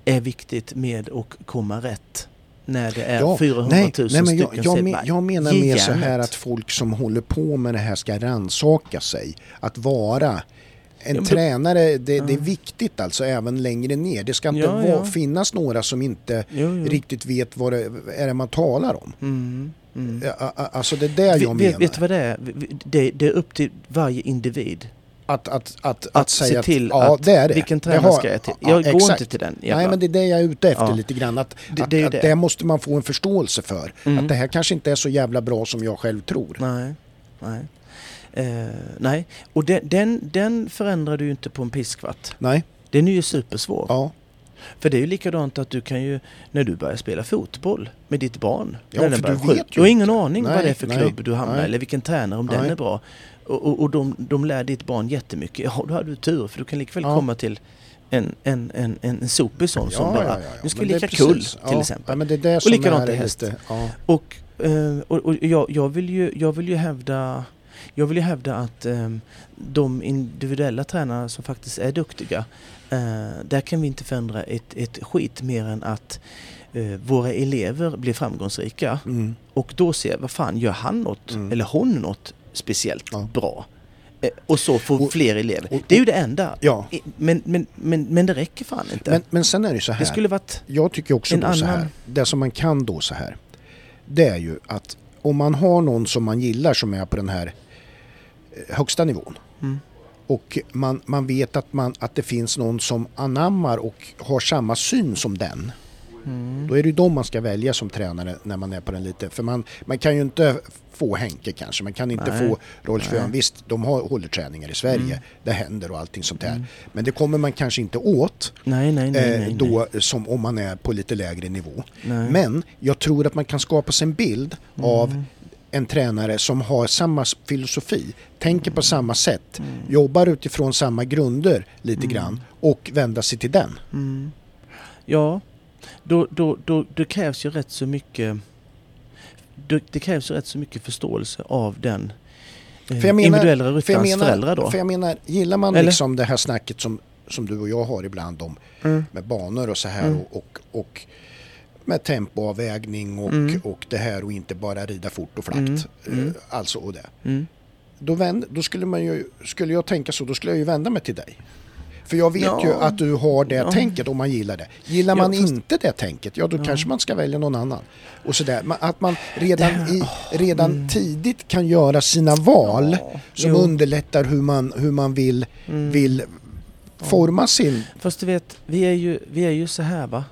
är viktigt med att komma rätt. När det är 400 000 nej, nej, men jag, jag, men, jag menar ge mer så här att folk som håller på med det här ska rannsaka sig. Att vara en Ja, men tränare, det, det är Ja. viktigt alltså även längre ner. Det ska inte Ja, vara, ja. finnas några som inte riktigt vet vad det är man talar om. Mm, mm. Ja, Alltså det är det jag Vet, menar. vet, du vad det är? Det, det är upp till varje individ Att, att, att, att, säga se till att, ja, det är det. vilken tränare har- ska jag till. ja, Jag går exakt. inte till den jävla... Nej men det är det jag är ute efter Ja. lite grann. Att, Det- att, det att det. det måste man få en förståelse för. Mm. Att det här kanske inte är så jävla bra som jag själv tror. Nej. Nej. Eh, nej. Och den, den, den förändrar du ju inte på en piskvatt. Nej, Den är ju supersvår. ja. För det är ju likadant att du kan ju, när du börjar spela fotboll med ditt barn. Ja, när den för börjar du vet ju Du har ingen aning vad Nej, det är för nej, klubb du hamnar i nej. eller vilken tränare, om den Nej. är bra. Och, och, och de, de lär ditt barn jättemycket. Ja, då har du tur för du kan likväl Ja. komma till en, en, en, en sopig sån som ja, bara, ja, ja, ja. nu ska Men vi leka kull till exempel. Men det är det som likadant är häst. lite... Och, eh, och, och jag, jag, vill ju, jag vill ju hävda jag vill ju hävda att eh, de individuella tränarna som faktiskt är duktiga, eh, där kan vi inte förändra ett, ett skit mer än att eh, våra elever blir framgångsrika Mm. och då ser vad fan, gör han något Mm. eller hon något speciellt Ja. bra? Eh, och så får Och- fler elever. och- det är ju det enda. Ja, Men, men, men, men det räcker fan inte. men, men sen är det så här. det skulle varit... Jag tycker också En då så här. annan- Det som man kan då så här. Det är ju att om man har någon som man gillar som är på den här eh, högsta nivån. Mm. Och man, man vet att, man, att det finns någon som anammar och har samma syn som den. Mm. Då är det ju de man ska välja som tränare när man är på den lite. För man, man kan ju inte få Henke kanske. Man kan inte Nej. få Rolf. Schön. Visst, de har, håller träningar i Sverige. Mm. Det händer och allting sånt där. Mm. Men det kommer man kanske inte åt Nej, nej, nej. eh, då som om man är på lite lägre nivå. Men jag tror att man kan skapa sig en bild av Mm. en tränare som har samma filosofi, tänker på samma sätt, Mm. jobbar utifrån samma grunder lite Mm. grann och vända sig till den. Mm. Ja, då, då, då, det krävs ju rätt så mycket det, det krävs ju rätt så mycket förståelse av den eh, För menar- individuella För ryttarens föräldrar menar, då. för jag menar, gillar man Eller? liksom det här snacket som, som du och jag har ibland om Mm. med banor och så här Mm. och, och, och med tempoavvägning och, Mm. och det här och inte bara rida fort och flakt. Mm. eh, Mm. Alltså och det. Mm. då, vänd, då skulle, man ju, skulle jag tänka så, då skulle jag ju vända mig till dig. För jag vet Ja. ju att du har det Ja. tänket om man gillar det. Gillar Ja, man fast- inte det tänket, ja då kanske man ska välja någon annan. Och sådär. Att man redan, i, redan mm. tidigt kan göra sina val som jo. underlättar hur man, hur man vill, Mm. vill forma sin... Fast du vet, vi är, ju, vi är ju så här va.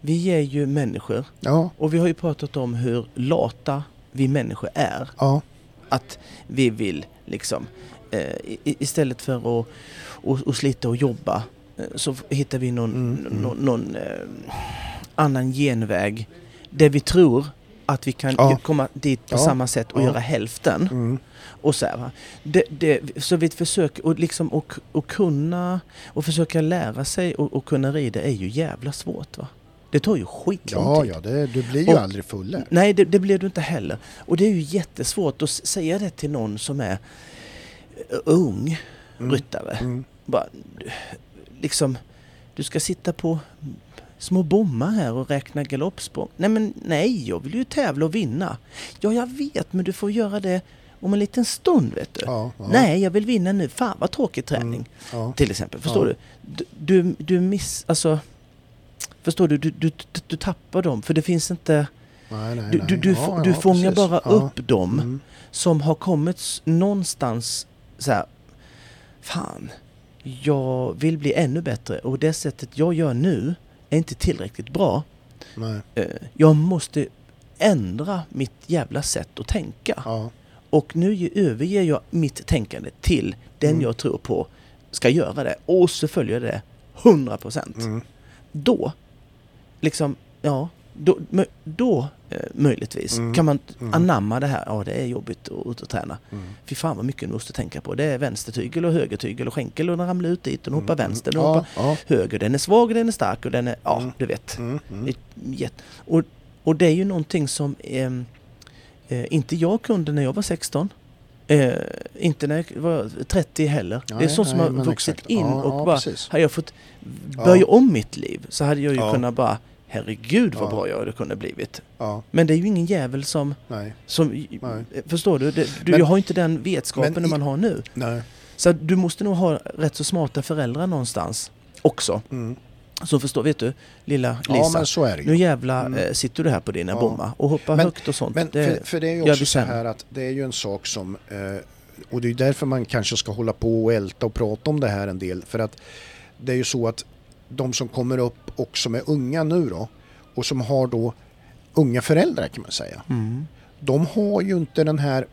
Vi är ju människor Ja, och vi har ju pratat om hur lata vi människor är. ja, att vi vill liksom eh, istället för att och, och slita och jobba eh, så hittar vi någon, Mm, mm. någon, någon eh, annan genväg där vi tror att vi kan Ja. komma dit på Ja. samma sätt och Ja. göra hälften. Mm. Och så, här? Det, det, så vi försöker och liksom och, och kunna och försöka lära sig och, och kunna rida är ju jävla svårt va. Det tar ju skitlång Ja, tid. ja, det, du blir ju Och- aldrig full Nej, det, det blir du inte heller. Och det är ju jättesvårt att säga det till någon som är eh, ung Mm. ryttare. Mm. Bara, liksom, du ska sitta på små bommar här och räkna galoppsprång. Nej men nej, jag vill ju tävla och vinna. Ja, jag vet, men du får göra det om en liten stund vet du. Ja, ja. Nej, jag vill vinna nu. Fan vad tråkig träning. Ja. Till exempel, förstår du? du? Du, miss... Alltså... Förstår du? Du, du, du, tappar dem för det finns inte... Nej, nej, Du, du, du, Ja, du fångar precis. bara upp dem Mm. som har kommit någonstans så här. Fan, jag vill bli ännu bättre och det sättet jag gör nu är inte tillräckligt bra. Nej. Eh, Jag måste ändra mitt jävla sätt att tänka. Ja. Och nu ge- överger jag mitt tänkande till den Mm. jag tror på ska göra det. Och så följer jag det 100 procent. Mm. Då, liksom, ja, då, då eh, möjligtvis Mm. kan man Mm. anamma det här. Ja, det är jobbigt att, att, träna. Mm. Fy fan vad mycket du måste tänka på. Det är vänstertygel och högertygel och skänkel och den ramlar ut dit och den hoppar Mm. vänster, den Ja, hoppar ja. höger. Den är svag och den är stark och den är, ja, Mm. du vet. Mm. Mm. Och, och det är ju någonting som ehm, eh, inte jag kunde när jag var 16. Eh, inte när jag var 30 heller. det är Nej, sånt som nej, har vuxit exakt. in Ja, och bara, precis. hade jag fått börja Ja. om mitt liv så hade jag ju kunnat bara, herregud vad Ja. bra jag hade kunnat blivit. Ja, Men det är ju ingen jävel som, nej. som Nej. förstår du? Det, du Men- jag har inte den vetskapen i- man har nu. nej. Så du måste nog ha rätt så smarta föräldrar någonstans också. Mm. Som förstår, vet du, lilla Lisa. Ja, men så är det ju. Nu jävla Mm. eh, sitter du här på dina Ja. bommar och hoppar Men- högt och sånt. Men det, för, för det är ju också så här att det är ju en sak som eh, och det är därför man kanske ska hålla på och älta och prata om det här en del för att det är ju så att de som kommer upp och som är unga nu då och som har då unga föräldrar kan man säga. mm. De har ju inte den här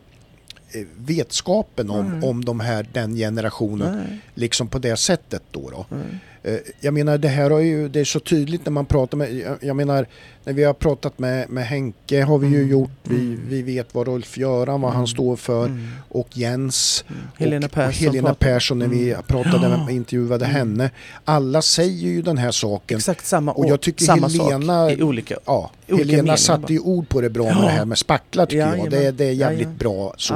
eh, vetskapen om, Nej. om de här, den generationen Nej, liksom på det sättet då. då. nej. Eh, Jag menar det här har ju, det är så tydligt när man pratar med, jag- jag menar när vi har pratat med, med Henke har vi ju Mm, gjort, vi, mm. vi vet vad Rolf-Göran, vad han Mm. står för Mm. och Jens Mm. Helena och, Persson. och Helena Persson när vi pratade Ja. med, intervjuade henne. Alla säger ju den här saken. Exakt samma Och jag tycker samma Helena- sak i olika... Ja, Olika Helena meningar satte ju ord på det bra med Ja. det här med spacklar tycker jag. Jajamän. Det, det är jävligt bra så.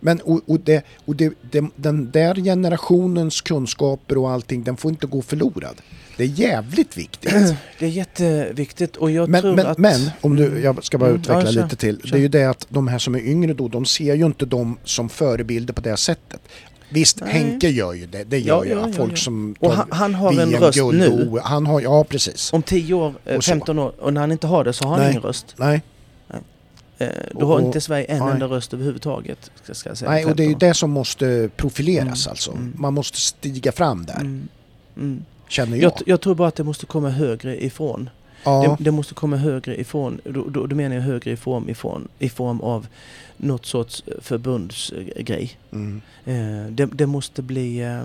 Men och, och, det, och det, det, den där generationens kunskaper och allting, den får inte gå förlorad. Det är jävligt viktigt. *clears throat* Det är jätteviktigt och jag Men, tror men, att... men om du, jag ska bara Mm, utveckla ja, kör, lite till. kör. Det är ju det att de här som är yngre då, de ser ju inte dem som förebilder på det sättet. Visst, Nej. Henke gör ju det. Det Ja, gör ju ja, ja, folk ja. som Och han, han har en röst nu. Han har, ja precis. Om 10 år, eh, Och så. 15 år, och när han inte har det så har han Nej. ingen röst. Nej, Eh, Då har Och- inte Sverige en enda röst överhuvudtaget. Ska, jag säga, nej och det är ju 15 år. det som måste profileras Mm, alltså. mm. Man måste stiga fram där, Mm, mm. känner Jag, jag. jag tror bara att det måste komma högre ifrån. Ja, Det, det måste komma högre ifrån, då, då, då menar jag högre ifrån, ifrån i form av något sorts förbundsgrej. mm. Eh, det, det måste bli eh,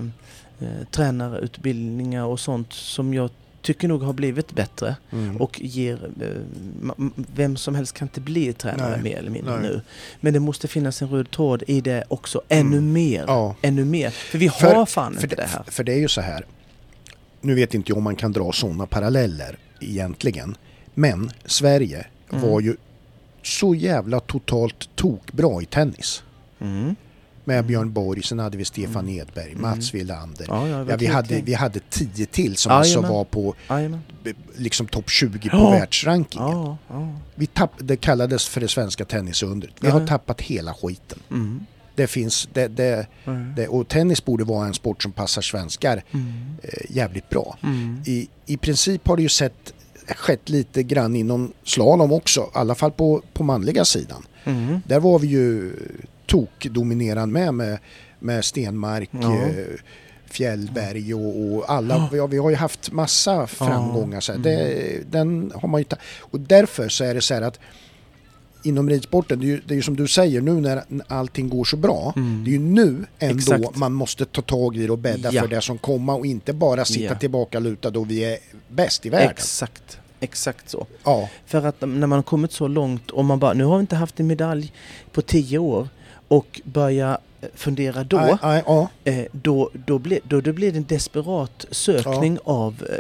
eh, tränarutbildningar och sånt som jag tycker nog har blivit bättre Mm. och ger... Eh, vem som helst kan inte bli tränare Nej, mer eller mindre nej. nu. Men det måste finnas en röd tråd i det också, ännu Mm. mer. ja. Ännu mer. För vi För- har fan För inte det, det här. för det är ju så här. Nu vet inte jag om man kan dra sådana paralleller egentligen. Men Sverige Mm. var ju så jävla totalt tokbra i tennis. Mm. Med. Björn Borg, sen hade vi Stefan Mm. Edberg, Mm. Mats Wilander. Ja, ja, Ja, vi, hade, vi hade tio till som alltså Jajamän. var på liksom topp 20 på Ja. världsrankingen. Ja, ja. Vi tapp, det kallades för det svenska tennisundret. Vi har tappat hela skiten. Mm. Det finns, det, det, Mm. det, och tennis borde vara en sport som passar svenskar Mm. eh, jävligt bra. Mm. I, I princip har det ju sett, skett lite grann inom slalom också, i alla fall på, på manliga sidan. Där var vi ju tokdominerande med, med, med Stenmark, Ja. eh, Fjällberg och, och alla. Ja, vi har ju haft massa framgångar. Så. Mm. Det, den har man ju och därför så är det så här att inom ridsporten, det är, ju, det är ju som du säger nu när allting går så bra. Mm. Det är ju nu ändå Exakt. man måste ta tag i det och bädda Ja. för det som kommer och inte bara sitta Ja. tillbaka lutad och vi är bäst i världen. Exakt, exakt så. Ja, För att när man har kommit så långt och man bara, nu har vi inte haft en medalj på tio år och börja eh, fundera då, Nej, nej, ja. eh, då, då, blir, då, då blir det en desperat sökning av eh,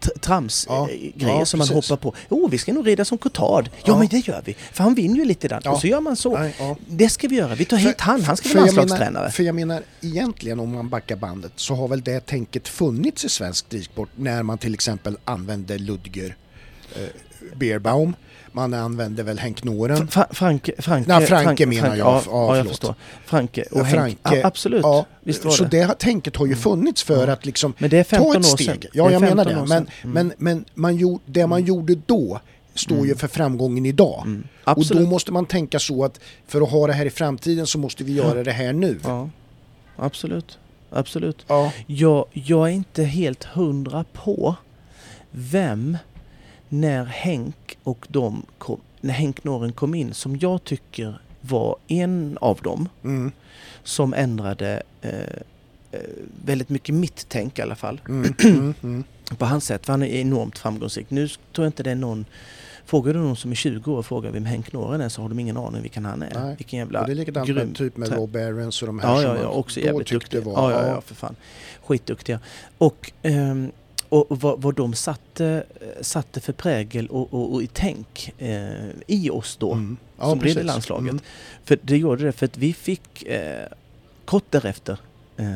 tr- trams Ja, eh, grejer ja, som man precis. hoppar på. Jo, vi ska nog rida som Cotard. Ja, men det gör vi. För han vinner ju lite där. Och så gör man så. Det ska vi göra. Vi tar hit han. Han ska menar- landslagstränare. För jag menar egentligen om man backar bandet så har väl det tänket funnits i svensk ridsport när man till exempel använde Ludger eh, Beerbaum. Man använde väl Henk Noren. Fra- Franke, Franke, Nej, Franke Frank- menar Frank- jag. Ja, Ja, ja, jag förstår. Franke och Ja, Henk. Franke. Ja, absolut. Ja, Visst var så det. det här tänket har ju funnits för Ja. att liksom Men det är 15 ta år ett sedan. steg. Ja, Det är jag menar 15 det. år Men, sedan. Mm. men, men man gjorde, det man gjorde då står ju för framgången idag. Mm. Och då måste man tänka så att för att ha det här i framtiden så måste vi göra det här nu. Ja, absolut. Absolut. Ja. Jag, jag är inte helt hundra på vem, när Henk och de kom, när Henk Noren kom in, som jag tycker var en av dem Mm. som ändrade eh, eh, väldigt mycket mitt tänk i alla fall. Mm. *clears throat* Mm. Mm. På hans sätt, för han är enormt framgångsrik. Nu tror jag inte det är någon Frågar du någon som är 20 år och frågar vem Henk Noren är så har de ingen aning vilken han är. Nej. Vilken jävla Och det är likadant grym med, typ med Rob Aarons och de här Ja, som ja, ja, också då jävligt tyckte duktiga. var... Ja, ja, ja, för fan. Skitduktiga. Och, ehm, och vad, vad de satte, satte för prägel och, och, och i tänk eh, i oss då, Mm. Ja, som blev i landslaget. Mm. För det gjorde det för att vi fick eh, kort därefter eh,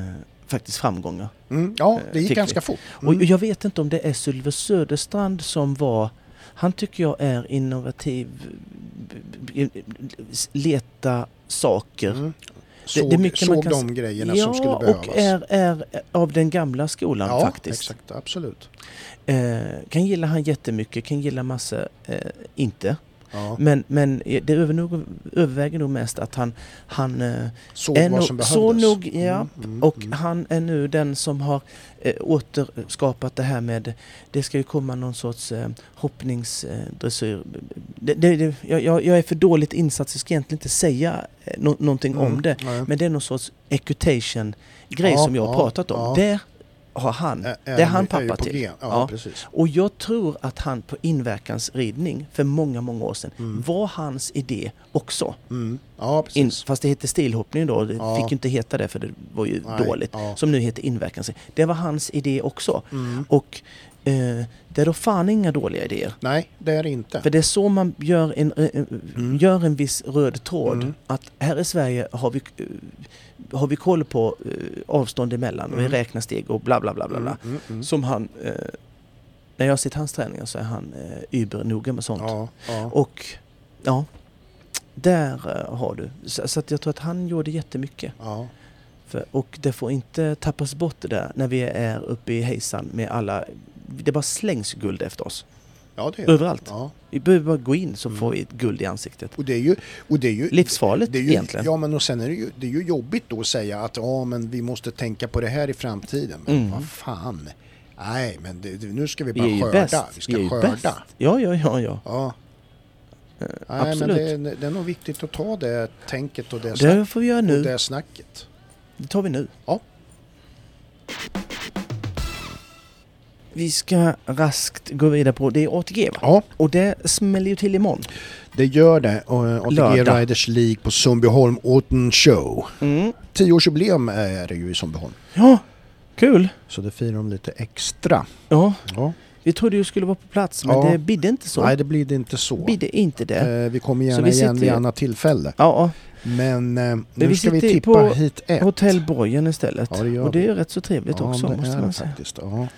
faktiskt framgångar. Mm. Ja, det gick ganska vi. fort. Och Mm. jag vet inte om det är Sylve Söderstrand som var han tycker jag är innovativ, leta saker. Mm. det Såg, är mycket man såg kan de grejerna ja, som skulle behövas. och är, är av den gamla skolan ja, faktiskt. exakt. Absolut. Eh, kan gilla han jättemycket, kan gilla massa eh, inte. Ja. Men, men det överväger nog mest att han, han eh, Såg är vad som så behövdes. nog, ja. Mm, mm, Och mm. han är nu den som har eh, återskapat det här med, det ska ju komma någon sorts eh, hoppningsdressyr. Det, det, det, jag, jag är för dåligt insatt så jag ska egentligen inte säga eh, nå, någonting om Mm, det. nej. Men det är någon sorts equitation-grej Ja, som jag har ja, pratat om. Det har han, Ä- det är han är pappa på till. Ja, Ja. Och jag tror att han på inverkansridning för många, många år sedan Mm. var hans idé också. Mm. Ja, In, precis. fast det hette stilhoppning då, det fick ju inte heta det för det var ju Nej, dåligt. Som nu heter inverkansridning. Det var hans idé också. Mm. Och eh, det är då fan inga dåliga idéer. Nej, det är det inte. För det är så man gör en, eh, eh, Mm. gör en viss röd tråd. Mm. Att här i Sverige har vi, eh, har vi koll på eh, avstånd emellan och vi Mm. räknar steg och bla bla bla bla. bla. Mm, mm. Som han, eh, när jag har sett hans träningar så är han eh, übernoga med sånt. Ja, ja. Och ja, där eh, har du. Så, så att jag tror att han gjorde jättemycket. ja. För, och det får inte tappas bort det där när vi är uppe i hejsan med alla det bara slängs guld efter oss. ja det. Överallt. Ja. Vi behöver bara gå in så Mm. får vi ett guld i ansiktet. Och det är ju... Och det är ju Livsfarligt det är ju, egentligen. Ja, men och sen är det ju, det är ju jobbigt då att säga att ja, men vi måste tänka på det här i framtiden. Men Mm. vad fan. Nej, men det, nu ska vi Vi bara ju skörda. bäst. Vi ska vi skörda. bäst. Ja, ja, ja, ja. Ja. Nej, absolut. men det, det är nog viktigt att ta det tänket och det, det, snack, får vi göra och nu. det snacket. Det tar vi nu. Ja. Vi ska raskt gå vidare på, det är ATG va? Ja, Och det smäller ju till imorgon. det gör det. Eh, ATG Lördag. Riders League på Sundbyholm Autumn Show. Mm. Tioårsjubileum är det ju i Sundbyholm. Ja, kul. Så det firar de lite extra. Ja, Ja. vi trodde du skulle vara på plats men Ja. det bidde inte så. Nej, det blir det inte så. Bidde inte det. Eh, vi kommer gärna vi igen vid annat tillfälle. Ja, Men eh, nu vi ska vi tippa på hit ett. Hotell Borgen istället. Ja, det och det är ju rätt så trevligt ja, också måste man säga. faktiskt. Ja.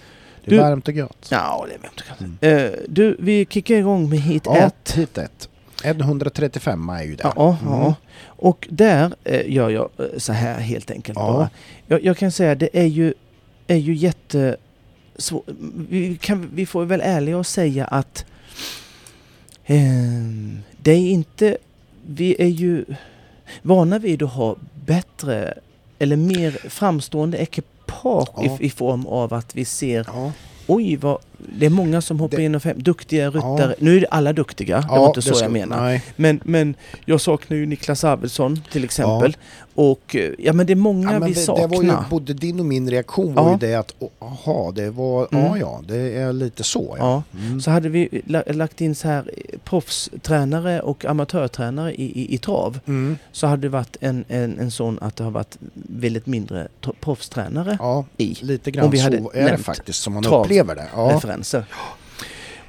Det är Du- varmt och gött. Ja, det är varmt och kallt. Mm. Eh, du, vi kickar igång med hit Ja, 1. hit ett. 135 är ju det. Ja, Mm. ja. Och där eh, gör jag eh, så här helt enkelt Ja. bara. Jag, jag kan säga det är ju, är ju jätte... svår- Vi, kan, vi får väl ärliga och säga att ehm, det är inte... Vi är ju vana vid att ha bättre eller mer framstående ekipage Ja. i, i form av att vi ser oj vad, det är många som hoppar Det- in och fem, duktiga ryttare. Nu är det alla duktiga, det var inte så ska- jag menar. Nej. Men, men jag saknar ju Niklas Arvidsson till exempel. Och eh, ja men det är många Ja, vi det, saknar. det var ju, både din och min reaktion var Ja. ju det att jaha, det var, Mm. ja ja, det är lite så Ja. Mm. Så hade vi la- lagt in så här eh, proffstränare och amatörtränare i, i, i trav Mm. så hade det varit en, en, en sån att det har varit väldigt mindre proffstränare Ja, i lite Om grann vi hade så är det faktiskt som man trav- upplever det. Referenser.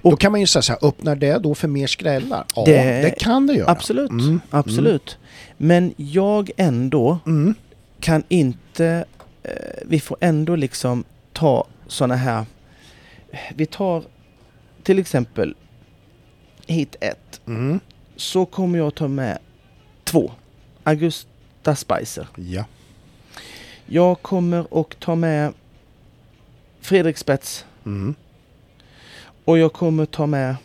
Då kan man ju säga så här, öppnar det då för mer skrällar? Ja, Det- det, kan det göra. Absolut, Mm. absolut. Men jag ändå Mm. kan inte... Eh, vi får ändå liksom ta såna här... Vi tar till exempel hit 1. Mm. Så kommer jag ta med två. Augusta Spicer. Ja. Jag kommer att ta med Fredrik Spets. Och jag kommer ta med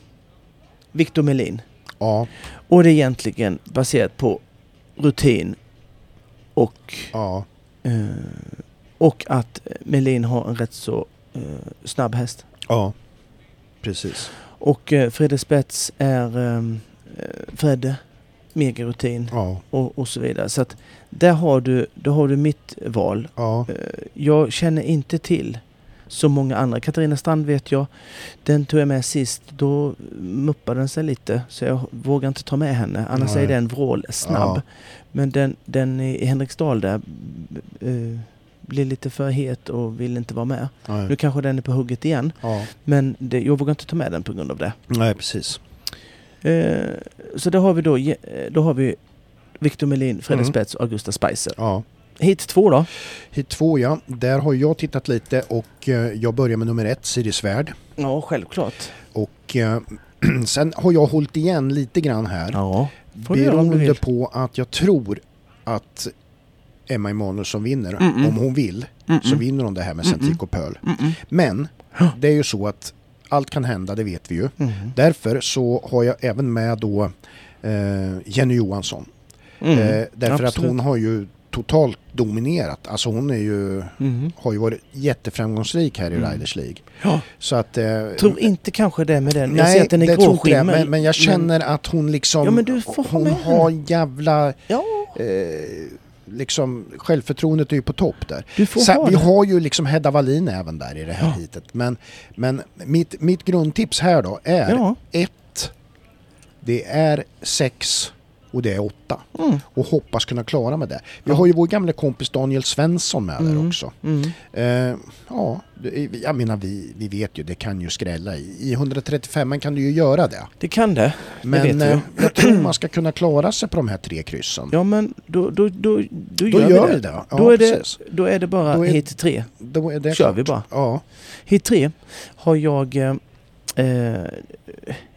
Victor Melin. Ja. Och det är egentligen baserat på rutin och, Ja. eh, och att Melin har en rätt så eh, snabb häst. Ja. Precis. Och eh, Fredde Spets är ehm, eh, Fredde, megarutin Ja. och, och så vidare. Så att där har du, då har du mitt val. Ja. Eh, jag känner inte till så många andra. Katarina Strand vet jag. Den tog jag med sist. Då muppade den sig lite så jag vågar inte ta med henne. Annars Nej. är den vrålsnabb. Ja. Men den, den i Henriksdal där eh, blir lite för het och vill inte vara med. Nu Nej. kanske den är på hugget igen. Ja. Men det, jag vågar inte ta med den på grund av det. Nej, precis. Eh, så då har vi då, eh, då har vi Victor Melin, Fredrik Mm. Spets och Augusta Spicer. Ja. Hit två då. Hit två ja, där har jag tittat lite och eh, jag börjar med nummer ett, Siri Svärd. Ja, självklart. Och eh, *clears throat* sen har jag hållit igen lite grann här. Ja, beroende på att jag tror att Emma Emanuelsson vinner. Mm-mm. Om hon vill så Mm-mm. vinner hon det här med och Pearl. Men det är ju så att allt kan hända, det vet vi ju. Mm. Därför så har jag även med då eh, Jenny Johansson. Mm. Eh, därför att absolut. hon har ju totalt dominerat. Alltså hon är ju, Mm. har ju varit jätteframgångsrik här i Mm. Riders League. Ja, Så att... Eh, tror inte kanske det med den. jag Nej, ser att den är det tror inte jag, gråskimmer. men, men jag känner att hon liksom... Ja, men hon har jävla... Ja, Eh, liksom självförtroendet är ju på topp där. Sen, vi har ju liksom Hedda Wallin även där i det här Ja. hitet. Men, men mitt, mitt grundtips här då är Ja. ett, det är sex och det är åtta. Mm. Och hoppas kunna klara med det. Vi har ju vår gamla kompis Daniel Svensson med där Mm. också. Mm. Eh, ja, det- jag menar vi, vi vet ju, det kan ju skrälla. I, I 135 kan du ju göra det. Det kan det. Men vet vi. eh, jag tror *clears throat* man ska kunna klara sig på de här tre kryssen. Ja men då, då, då, då, Då gör, gör vi vi det. det. Ja, då, är det då är det bara Då är- hit tre. Då är det kör klart. vi bara. Ja. Hit tre har jag eh, eh,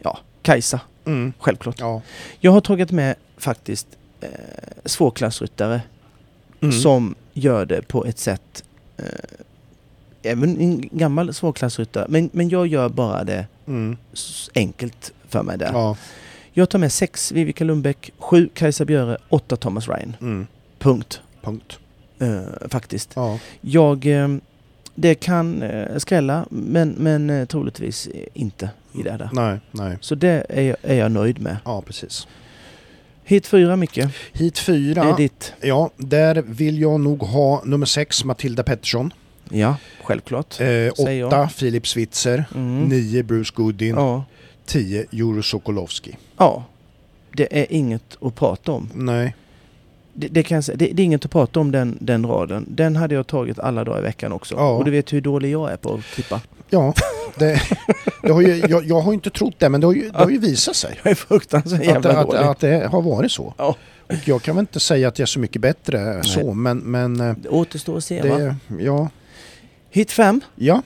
ja, Kajsa, Mm. självklart. Ja. Jag har tagit med faktiskt eh, svårklassryttare Mm. som gör det på ett sätt eh, Även en gammal svårklassryttare, men, men jag gör bara det Mm. enkelt för mig där. Ja. Jag tar med sex Vivica Lundbäck, sju Kajsa Björe, åtta Thomas Ryan. Mm. Punkt. Punkt. Eh, faktiskt. Ja. Jag... Eh, det kan eh, skrälla, men, men eh, troligtvis inte i det där. Nej, nej. Så det är jag, är jag nöjd med. Ja, precis. Hit fyra, Micke. Hit fyra. är ditt. Ja, där vill jag nog ha nummer sex, Matilda Pettersson. Ja, självklart. Eh, åtta, Filip Switzer. Mm. Nio, Bruce Goodin. Ja. Tio, Juro Sokolowski. ja. Det är inget att prata om. Nej. Det, det, kan jag säga. Det, det är inget att prata om den, den raden. Den hade jag tagit alla dagar i veckan också. Ja. Och du vet hur dålig jag är på att tippa. Ja, *laughs* det, det har ju, jag, jag har ju inte trott det, men det har ju, det har ju visat sig. Jag är fruktansvärt Att, jävla att, dålig. att det har varit så. Ja. Och jag kan väl inte säga att jag är så mycket bättre så, men, men eh, Det återstår att se va? det, ja, Hit fem. ja,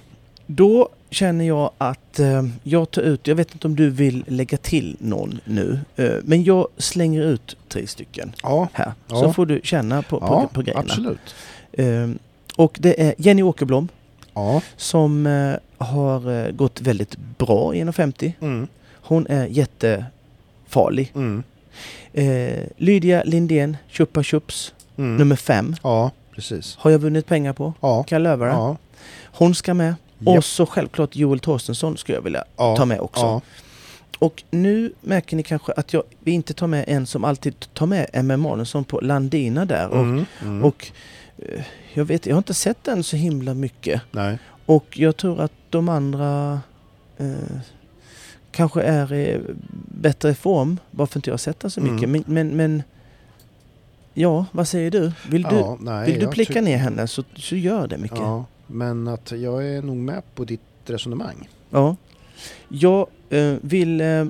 Då känner jag att eh, jag tar ut, jag vet inte om du vill lägga till någon nu, eh, men jag slänger ut tre stycken ja, här. Ja. Så får du känna på, på, ja på grejerna. absolut. Eh, och det är Jenny Åkerblom Ja, som eh, har eh, gått väldigt bra i 1,50. mm, Hon är jättefarlig. mm, Eh, Lydia Lindén, Chupa Chups, mm. nummer fem, Ja, precis. har jag vunnit pengar på. Ja, Kan jag löva det. ja, Hon ska med. Och Japp. så självklart Joel Torstensson skulle jag vilja Ja, ta med också. Och nu märker ni kanske att jag, vi inte tar med en som alltid tar med Emma Emanuelsson på Landina där. Och, mm, mm. och eh, jag vet, jag har inte sett den så himla mycket. Nej. Och jag tror att de andra eh, kanske är i bättre form. Bara för att inte jag den så Mm. mycket. Men, men, men ja, vad säger du? Vill du, ja, nej, vill du plicka ner henne så, så gör det mycket. Ja, men att jag är nog med på ditt resonemang. Ja. Jag eh, vill... Eh,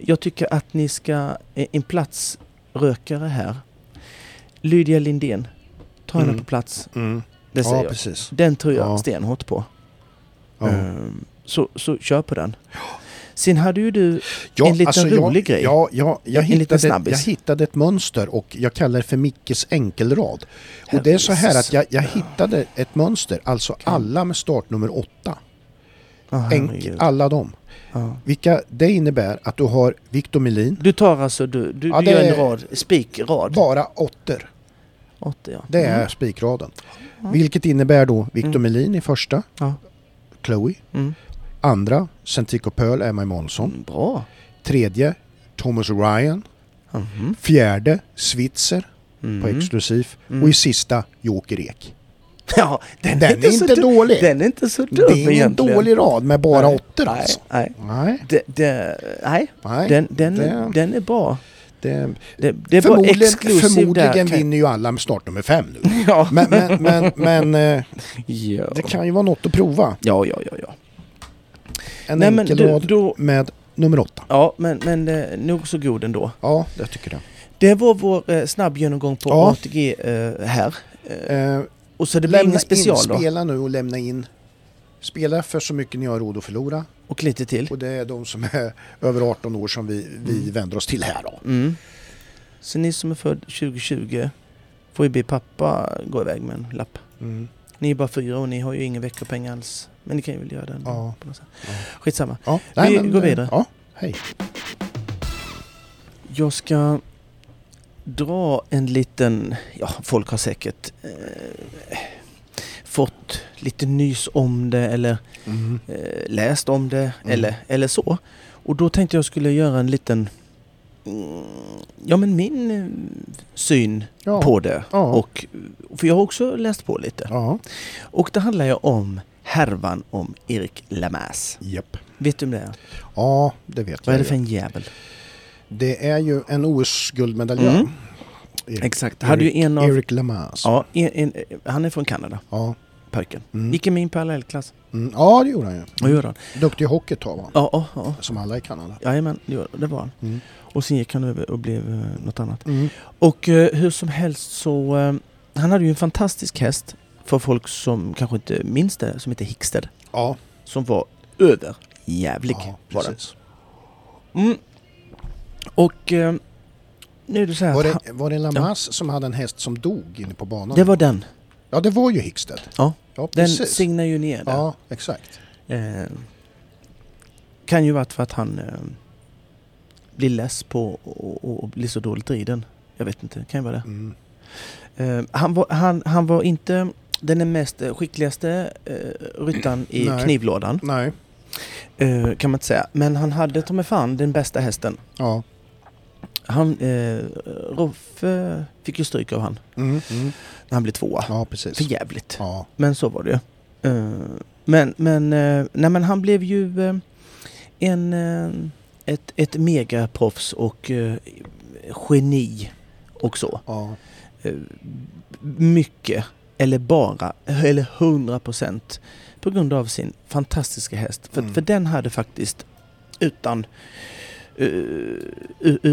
jag tycker att ni ska... Eh, en platsrökare här. Lydia Lindén. Ta henne Mm. på plats. Mm. Det säger Ja, jag. precis. Den tror jag Ja. stenhårt på. Ja. Ehm, så, så kör på den. Sen hade ju du... Ja, en liten alltså, rolig jag, grej. Ja, ja, jag, En hittade, snabbis. jag hittade ett mönster och jag kallar det för Mickes enkelrad. Och det är så här att jag, jag hittade ett mönster, alltså alla med startnummer 8. Oh, Enk, alla de. ja. Vilka, det innebär att du har Victor Melin, Du tar alltså... Du, du, Ja, du gör en rad. Spikrad. bara åttor. Åtta, ja. Det är Mm. spikraden. Ja. Vilket innebär då Victor Mm. Melin i första, Ja. Chloe. Mm. Andra, Centico Pearl, Emma Emanuelsson. Mm, Bra. Tredje, Thomas Ryan. Mhm. Fjärde, Switzer på Mm. exklusiv. Mm. Och i sista, Joker Ek. *laughs* Ja, den, Den är inte, är inte dålig. Den är inte så dum Det är ingen egentligen. dålig rad med bara Nej. åttor nej, alltså. Nej, Nej, det, det, nej. nej. den, den, det- den är bra. Det, Det, det förmodligen förmodligen där. vinner ju alla med startnummer fem nu. *laughs* Ja. Men, men, men, men eh, ja. det kan ju vara något att prova. ja, ja, ja, ja. En Nej, men enkel du, rad då, med nummer åtta. ja, men, men eh, nog så god ändå. Ja, jag tycker det. Det var vår eh, snabb genomgång på Ja. ATG eh, här. Eh, Eh, och så det blir ingen special in, då. spela nu och lämna in. Spela för så mycket ni har råd att förlora. Och lite till. Och det är de som är över 18 år som vi, vi Mm. vänder oss till här då. Mm. Så ni som är född 2020 får ju be pappa gå iväg med en lapp. Mm. Ni är bara fyra och ni har ju ingen veckopeng alls. Men ni kan ju väl göra den Ja. på något sätt. Ja. Skitsamma. Ja, Vi men, går vidare. Ja, hej. Jag ska dra en liten... Ja, folk har säkert eh, fått lite nys om det eller Mm. eh, läst om det Mm. eller, eller så. Och då tänkte jag skulle göra en liten... Mm, ja, men min eh, syn Ja. på det. Ja. Och, för jag har också läst på lite. Ja, Och det handlar ju om härvan om Erik Lamass. japp. Vet du om det är? Ja, det vet Vad är jag det för en jävel? Det är ju en OS-guldmedaljör. Mm. Erik, Exakt. Hade ju en av... Eric Lamass. Ja, en, en, han är från Kanada, Ja. Pojken. Mm. Gick i min parallellklass. Mm. ja, det gjorde han ju. Vad gör han? Duktig i hockey var. Ja, ja, ja. Som alla i Kanada. Jajamän, det var han. Mm. Och sen gick han över och blev eh, något annat. Mm. Och eh, hur som helst så... Eh, han hade ju en fantastisk häst för folk som kanske inte minns det, som heter Hickstead. Ja, Som var över jävlig ja var den. precis. Mm. Och eh, nu är det så här Var det, var det Lamass som hade en häst som dog inne på banan? det var den. Ja, det var ju Hickstead. Ja, ja Den signar ju ner där. Ja, exakt. Eh, kan ju varit för att han eh, blir less på och, och, och blir så dåligt riden. Jag vet inte, kan ju vara det. Mm. Eh, han, var, han, han var inte den mest eh, skickligaste eh, ryttaren i Nej. knivlådan. Nej. Eh, kan man inte säga. Men han hade ta mig fan den bästa hästen. Ja. Han, eh, Roffe fick ju stryk av han Mm. Mm. när han blev tvåa. Ja, precis. För jävligt. Ja. Men så var det ju. Eh, men, men, eh, nej, men han blev ju eh, en, eh, ett, ett megaproffs och eh, geni och så. Ja. Eh, mycket, eller bara, eller hundra procent på grund av sin fantastiska häst. För, Mm. för den hade faktiskt utan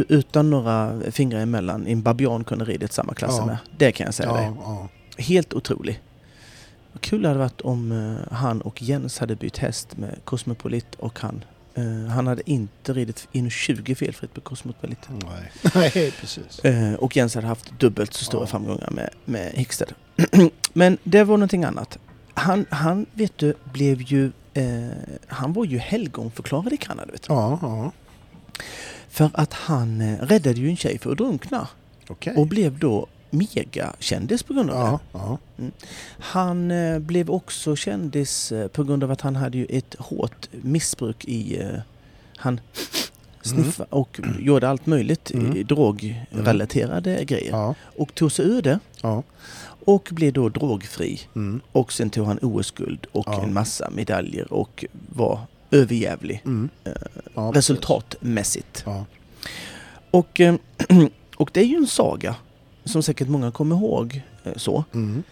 utan några fingrar emellan en babian kunde ridit samma klass Ja. med. Det kan jag säga dig. Ja, ja. Helt otrolig. Vad kul det hade varit om eh, han och Jens hade bytt häst med Cosmopolit och han. Eh, han hade inte ridit in 20 felfritt på Cosmopolit. Nej. *laughs* Nej, precis. Eh, och Jens hade haft dubbelt så stora Ja. framgångar med, med Hickstead. *clears throat* Men det var någonting annat. Han, han vet du, blev ju... Eh, han var ju helgonförklarad i Kanada. Vet du. Ja, ja. För att han eh, räddade ju en tjej för att drunkna. Okej. Och blev då megakändis på grund av det. Ja, ja. Han eh, blev också kändis eh, på grund av att han hade ju ett hårt missbruk i... Eh, han sniffade och gjorde allt möjligt Mm. i drogrelaterade grejer. ja, Och tog sig ur det ja. och blev då drogfri. Mm. Och sen tog han OS-guld och Ja. en massa medaljer och var överjävlig Mm. Eh, Ja, resultatmässigt. Ja. Och, eh, *clears throat* och det är ju en saga som säkert många kommer ihåg eh, så. Mm.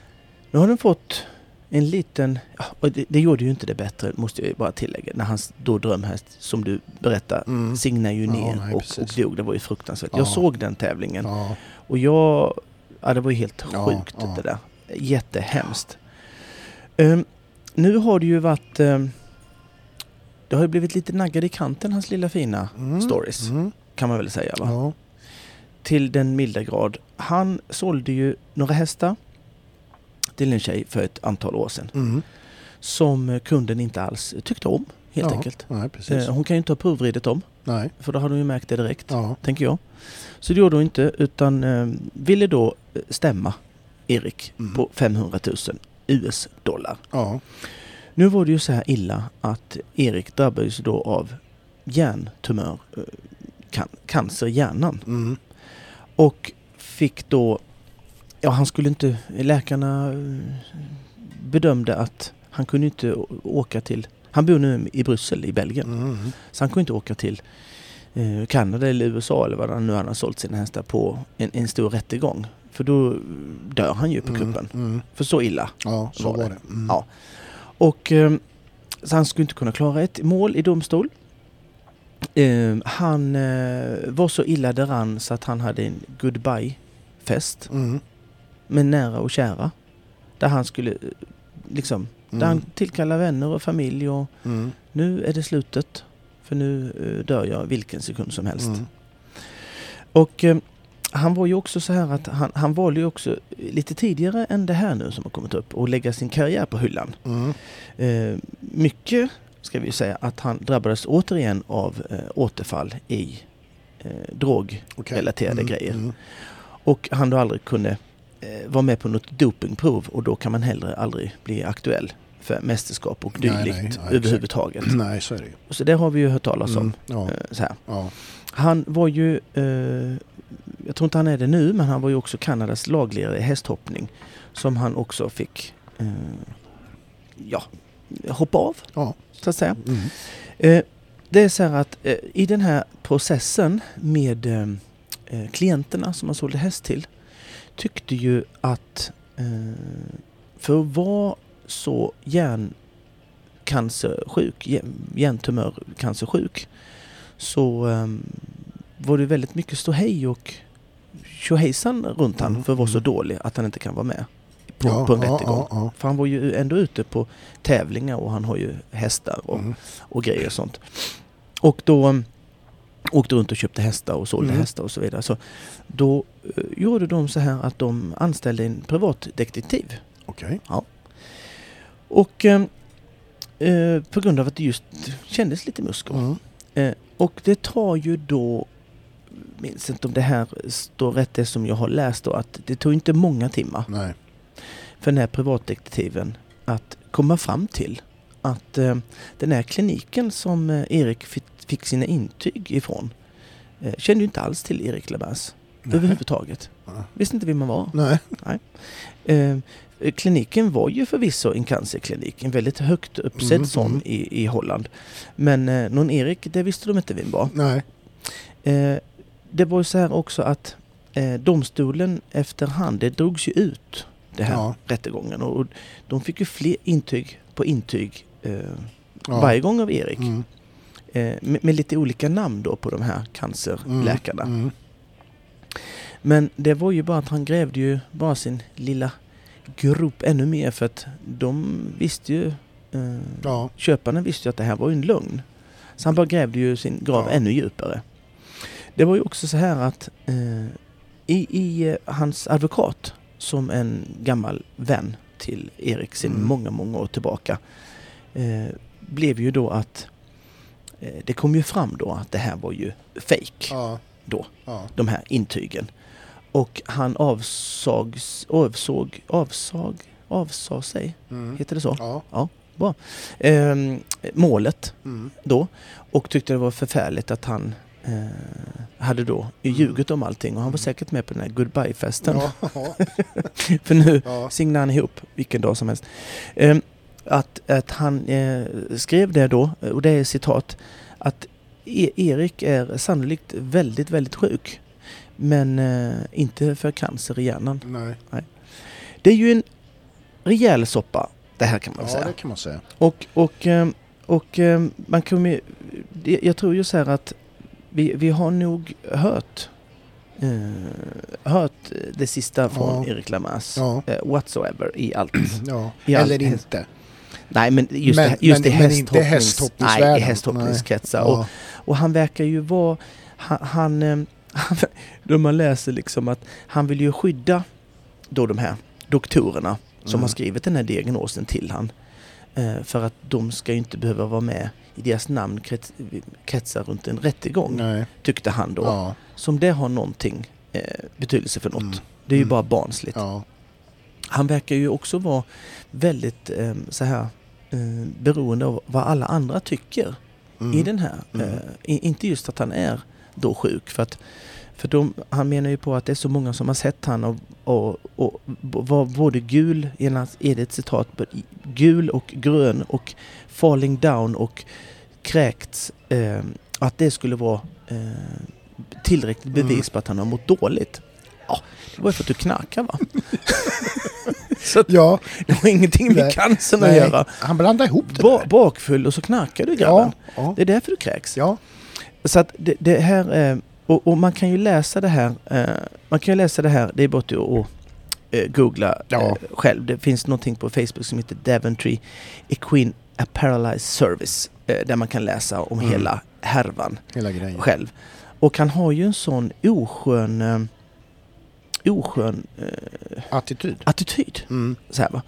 Nu har den fått en liten, ja, och det, det gjorde ju inte det bättre måste jag bara tillägga, när hans då drömhäst som du berättar Mm. signar ju Ja, ner nej, och, och dog. Det var ju fruktansvärt. Ja. Jag såg den tävlingen Ja, och jag, ja det var ju helt Ja, sjukt ja. det där. Jättehemskt. Ehm, nu har det ju varit, ehm, det har ju blivit lite naggad i kanten hans lilla fina Mm. stories Mm. kan man väl säga va? Ja. till den milda grad. Han sålde ju några hästar till en tjej för ett antal år sedan Mm. som kunden inte alls tyckte om helt Ja, enkelt. Nej. Eh, Hon kan ju inte ha provridit dem Nej. för då hade hon ju märkt det direkt, Ja. tänker jag. Så det gjorde hon inte utan eh, ville då eh, stämma Erik Mm. på 500 000 US-dollar. Ja. Nu var det ju så här illa att Erik drabbades då av hjärntumör, eh, can- cancer i hjärnan. Mm. Och fick då, ja han skulle inte, läkarna eh, bedömde att han kunde inte åka till, han bor nu i Bryssel i Belgien, Mm. så han kunde inte åka till eh, Kanada eller USA eller vad han nu han har sålt sina hästar på en, en stor rättegång. För då dör han ju på kuppen. Mm. Mm. För så illa. Ja, så Var var det. det. Mm. Ja. Och eh, så han skulle inte kunna klara ett mål i domstol. Eh, han eh, var så illa däran så att han hade en goodbye-fest Mm. med nära och kära. Där han skulle eh, liksom, där han Mm. tillkallade vänner och familj och Mm. nu är det slutet. För nu eh, dör jag vilken sekund som helst. Mm. Och eh, han var ju också så här att han, han valde ju också lite tidigare än det här nu som har kommit upp och lägga sin karriär på hyllan. Mm. Eh, mycket ska vi säga att han drabbades återigen av eh, återfall i eh, drogrelaterade Okej. grejer. Mm. Och han då aldrig kunde eh, vara med på något dopingprov och då kan man heller aldrig bli aktuell för mästerskap och Nej, dylikt nej, nej, överhuvudtaget. Nej, så är det ju. Så det har vi ju hört talas om. Mm. Ja. Eh, så här. Ja. Han var ju, eh, jag tror inte han är det nu, men han var ju också Kanadas lagledare i hästhoppning. Som han också fick, eh, ja, hoppa av Ja. så att säga. Mm. Eh, det är så här att eh, i den här processen med eh, eh, klienterna som man sålde häst till tyckte ju att för att vara så hjärncancersjuk, hjär- hjärntumörcancersjuk så eh, var det väldigt mycket ståhej och tjohejsan runt han Mm, för att vara så mm. dålig att han inte kan vara med på, ja, på en ja, rättegång. Ja, ja. För han var ju ändå ute på tävlingar och han har ju hästar och, Mm. och grejer och sånt. Och då um, åkte runt och köpte hästar och sålde Mm. hästar och så vidare. Så då uh, gjorde de så här att de anställde en privatdetektiv. Okej. Och um, eh, på grund av att det just kändes lite muskler. Mm. Och det tar ju då, minns inte om det här står rätt det som jag har läst då, att det tog inte många timmar Nej. för den här privatdetektiven att komma fram till att eh, den här kliniken som eh, Erik fick, sina intyg ifrån eh, kände ju inte alls till Erik Nej. överhuvudtaget. Visste inte vem man var. Nej. Eh, kliniken var ju förvisso en cancerklinik, en väldigt högt uppsedd Mm, sån mm. i, i Holland. Men eh, någon Erik, det visste de inte vem var. Nej. Eh, det var ju så här också att eh, domstolen efterhand, det drogs ju ut det här Ja. rättegången och de fick ju fler intyg på intyg eh, Ja. varje gång av Erik. Mm. Eh, med, med lite olika namn då på de här cancerläkarna. Mm. Men det var ju bara att han grävde ju bara sin lilla grop ännu mer för att de visste ju eh, Ja. köparna visste ju att det här var en lögn. Så han bara grävde ju sin grav Ja. ännu djupare. Det var ju också så här att eh, i, i eh, hans advokat, som en gammal vän till Erik sedan Mm. många, många år tillbaka, eh, blev ju då att eh, det kom ju fram då att det här var ju fake Ja. då, Ja. de här intygen. Och han avsags, avsåg, avsag, avsade sig, Mm. heter det så? Ja. Ehm, målet Mm. då och tyckte det var förfärligt att han eh, hade då ljugit om allting och han var säkert med på den här goodbye-festen. Ja, ja, *laughs* För nu ja. signade han ihop vilken dag som helst. Ehm, att, att han eh, skrev det då, och det är citat, att e Erik är sannolikt väldigt, väldigt sjuk. Men eh, inte för cancer i hjärnan. Nej. Det är ju en rejäl soppa det här kan man Ja, säga. det kan man säga. Och, och, ehm, och ehm, man kommer Jag tror ju så här att vi, vi har nog hört eh, hört det sista från Ja. Erik Lamas Ja. eh, whatsoever i allt. *clears throat* Ja. *clears throat* I all- Eller inte. Nej men just, Men- det, just men- i hästhoppnings- hästhoppningsvärlden. Nej, i hästhoppningskretsar. Och, och han verkar ju vara... Han, eh, han, *laughs* då man läser liksom att han vill ju skydda då de här doktorerna som Mm. har skrivit den här diagnosen till han. Eh, för att de ska ju inte behöva vara med i deras namn krets, kretsar runt en rättegång, Nej. tyckte han då. Ja. Som det har någonting eh, betydelse för något. Mm. Det är ju Mm. bara barnsligt. Ja. Han verkar ju också vara väldigt eh, så här eh, beroende av vad alla andra tycker Mm. i den här. Mm. Eh, inte just att han är då sjuk för att för de, han menar ju på att det är så många som har sett han och, och, och var både gul, hans eget citat, gul och grön och falling down och kräkts. Eh, att det skulle vara eh, tillräckligt bevis Mm. på att han har mått dåligt. Ja, det var ju för att du knarkar va? *laughs* så Ja, det var ingenting med Nej. cancern att nej. göra. Han blandade ihop det Ba, där. bakfull och så knarkar du grabben. Ja, ja. Det är därför du kräks. ja. Så att det, det här, eh, och, och man kan ju läsa det här, eh, man kan ju läsa det här, det är bara att eh, googla Ja. själv. Det finns någonting på Facebook som heter Daventry Equine A Paralyzed Service, där man kan läsa om Mm. hela härvan Hela grejen. själv. Och han har ju en sån oskön, oskön Attityd. attityd. Mm. Så här, va?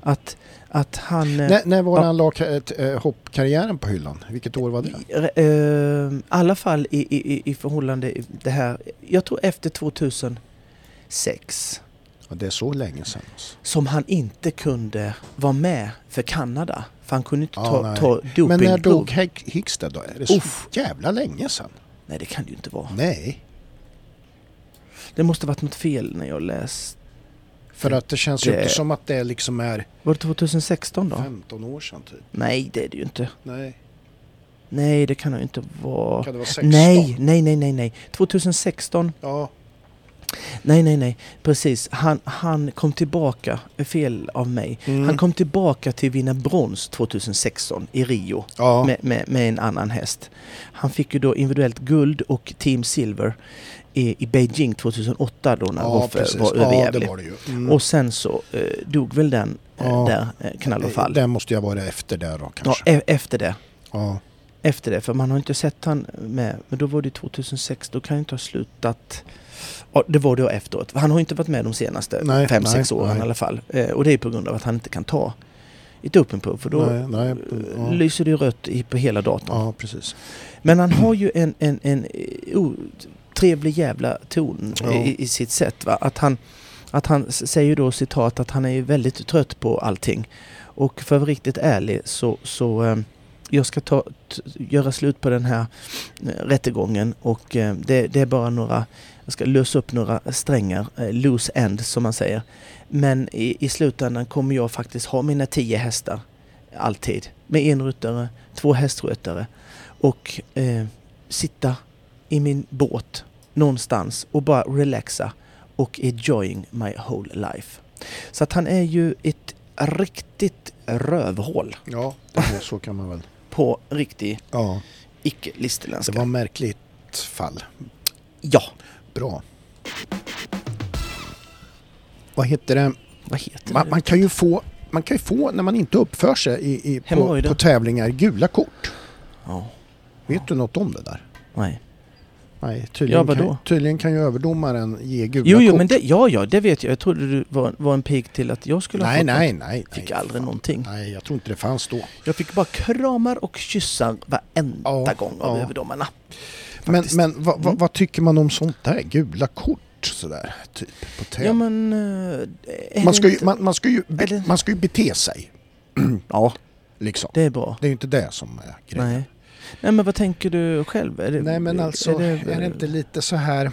Att, att han... eh, När, när var det han la eh, hoppkarriären på hyllan? Vilket år var det? I eh, alla fall i, i, i- i förhållande i det här, jag tror efter 2006 Ja, det är så länge sedan. Alltså. som han inte kunde vara med för Kanada. För han kunde inte Ja, ta, nej. ta doping. Men när dog Hick- Hickstead då? Är det så Uff. jävla länge sedan? Nej det kan det ju inte vara. Nej. Det måste varit något fel när jag läste. För att det känns ju Det- inte som att det liksom är Var det 2016 då? 15 år sedan typ. Nej det är det ju inte. Nej. Nej det kan det ju inte vara. Kan det vara 16? Nej, nej, nej, nej, nej. 2016 Ja. Nej, nej, nej. Precis. Han, han kom tillbaka, fel av mig. Mm. Han kom tillbaka till vinna brons 2016 i Rio ja. med, med, med en annan häst. Han fick ju då individuellt guld och team silver i, i Beijing 2008 då när ja, precis. var Ja, det överjävlig. var det. Mm. Och sen så eh, dog väl den eh, Ja. där, eh, knall och fall. Det måste jag vara efter där då Ja, kanske. e- efter det. Ja. Efter det, för man har inte sett han med. Men då var det 2006, då kan han inte ha slutat. Ja, det var då efteråt. Han har inte varit med de senaste Nej, fem nej, sex åren nej. i alla fall. Eh, och det är på grund av att han inte kan ta ett dopingprov för då Nej, nej, eh, ja. lyser det rött i, på hela datorn. ja, precis. Men han har ju en, en, en oh, trevlig jävla ton Ja. i, i sitt sätt. Va? Att han, att han säger då citat att han är ju väldigt trött på allting. Och för att vara riktigt ärlig så, så eh, jag ska ta, göra slut på den här eh, rättegången och eh, det, det är bara några, jag ska lösa upp några strängar, eh, loose end som man säger. Men i, i slutändan kommer jag faktiskt ha mina tio hästar alltid. Med en ryttare, två hästskötare och sitta i min båt någonstans och bara relaxa och enjoying my whole life. Så att han är ju ett riktigt rövhål Ja, det så kan man väl. på riktig Ja, det icke-listerländska. var ett märkligt fall. Ja, Bra. Vad heter det? vad heter Man, det? man, kan ju få, man kan ju få, när man inte uppför sig i, i, på, på tävlingar, gula kort. Ja, Vet du något om det där? nej. Nej, tydligen, Ja, kan, tydligen kan ju överdomaren ge gula Jo, kort. jo, men det, ja, ja, det vet jag. Jag trodde du var, var en pik till att jag skulle ha Nej, fått nej, något. nej. Fick nej, aldrig fan. någonting. Nej, jag tror inte det fanns då. Jag fick bara kramar och kyssar varenda Ja, gång av ja. överdomarna. Men, Faktiskt. men vad, vad, Mm. vad tycker man om sånt där? Gula kort? kort sådär, typ på Ja men... eh, man, ska ju, inte- man, man, ska ju, be, man ska ju bete sig. *clears throat* Ja, Liksom. det är bra. Det är ju inte det som är grejen. Nej. Nej men vad tänker du själv? Är det, Nej men alltså, är det, inte lite så här...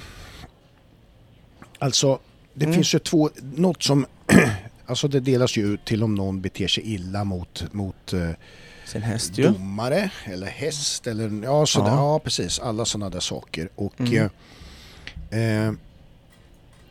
Alltså, det Mm. finns ju två... Något som... *clears throat* alltså det delas ju ut till om någon beter sig illa mot, mot eh, Sin häst ju. domare eller häst eller... Ja, så Ja. ja. precis. Alla sådana där saker. Och... Mm. Eh, eh,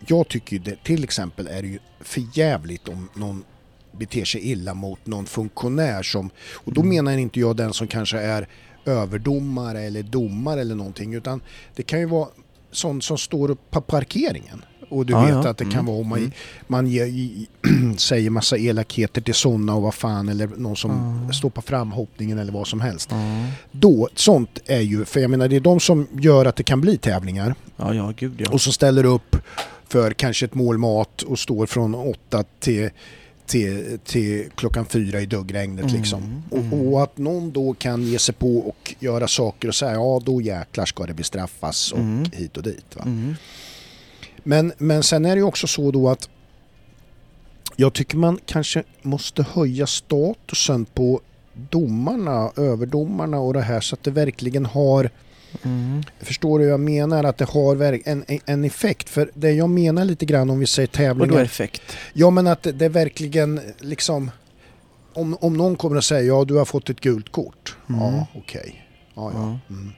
jag tycker det, till exempel är det ju för jävligt om någon beter sig illa mot någon funktionär som... Och då Mm. menar inte jag den som kanske är överdomare eller domare eller någonting utan det kan ju vara sånt som står upp på parkeringen. Och du Ja, vet ja. att det kan Mm. vara om man, Mm. man ger, i- *clears throat* säger massa elakheter till sådana och vad fan eller någon som Ja. står på framhoppningen eller vad som helst. Ja. Då, sånt är ju, för jag menar det är de som gör att det kan bli tävlingar ja, ja gud ja. och som ställer upp för kanske ett mål mat och står från åtta till, till, till klockan fyra i duggregnet Mm, liksom. mm. Och, och att någon då kan ge sig på och göra saker och säga ja då jäklar ska det bestraffas och Mm. hit och dit. Mm. Men, men sen är det också så då att jag tycker man kanske måste höja statusen på domarna, överdomarna och det här så att det verkligen har Mm. Förstår du vad jag menar? Att det har en, en- effekt. För det jag menar lite grann om vi säger Och tävlingar. effekt. Ja men att det, verkligen liksom... Om, om någon kommer och säger ja du har fått ett gult kort. Mm. Ja okej. Ja, ja. Ja. Mm.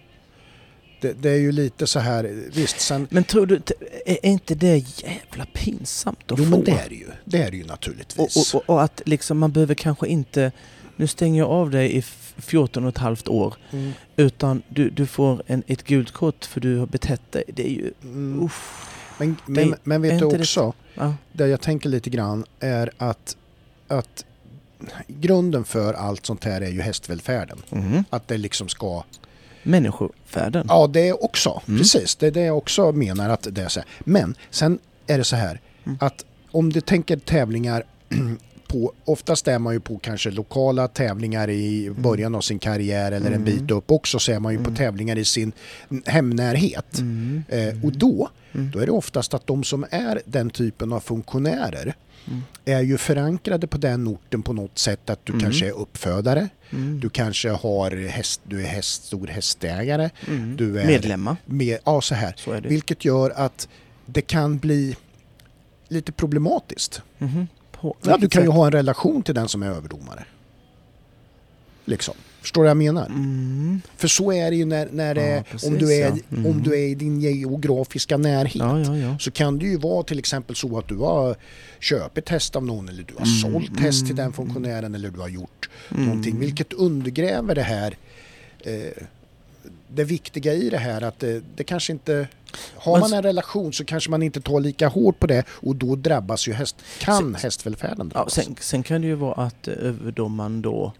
Det, det är ju lite så här, visst sen... Men tror du, är inte det jävla pinsamt att Jo få? men det är det ju. Det är det ju och, naturligtvis. och, och att liksom man behöver kanske inte, nu stänger jag av dig i 14 och ett halvt år, Mm. utan du, du får en, ett gult kort för du har betett dig. Det är ju, Mm. uff. Men, Det- men, men är vet du inte det- också, Ja. det jag tänker lite grann är att, att grunden för allt sånt här är ju hästvälfärden. Mm. Att det liksom ska Människovärden. Ja, det också. Mm. Precis, det är det jag också menar att det är så här. Men sen är det så här Mm. att om du tänker tävlingar på, oftast är man ju på kanske lokala tävlingar i början av sin karriär eller en Mm. bit upp också så är man ju på Mm. tävlingar i sin hemnärhet. Mm. Eh, och då, Mm. då är det oftast att de som är den typen av funktionärer Mm. är ju förankrade på den orten på något sätt att du Mm. kanske är uppfödare, Mm. du kanske har häst, du är häst, stor hästägare, Mm. du är- Medlemmar. med, ja så här. Så. Vilket gör att det kan bli lite problematiskt. På Ja, du kan ju ha en relation till den som är överdomare. Liksom. Förstår du vad jag menar? Mm. För så är det ju när, när det, Ja, precis, om, du är, ja. Mm. om du är i din geografiska närhet. Ja. Så kan det ju vara till exempel så att du har köpt häst av någon eller du har Mm, sålt häst till mm, den funktionären eller du har gjort Mm. någonting. Vilket undergräver det här eh, det viktiga i det här att det, det kanske inte... Har man en relation så kanske man inte tar lika hårt på det och då drabbas ju häst, kan Sen- hästvälfärden Ja, drabbas. sen, sen kan det ju vara att eh, överdomaren då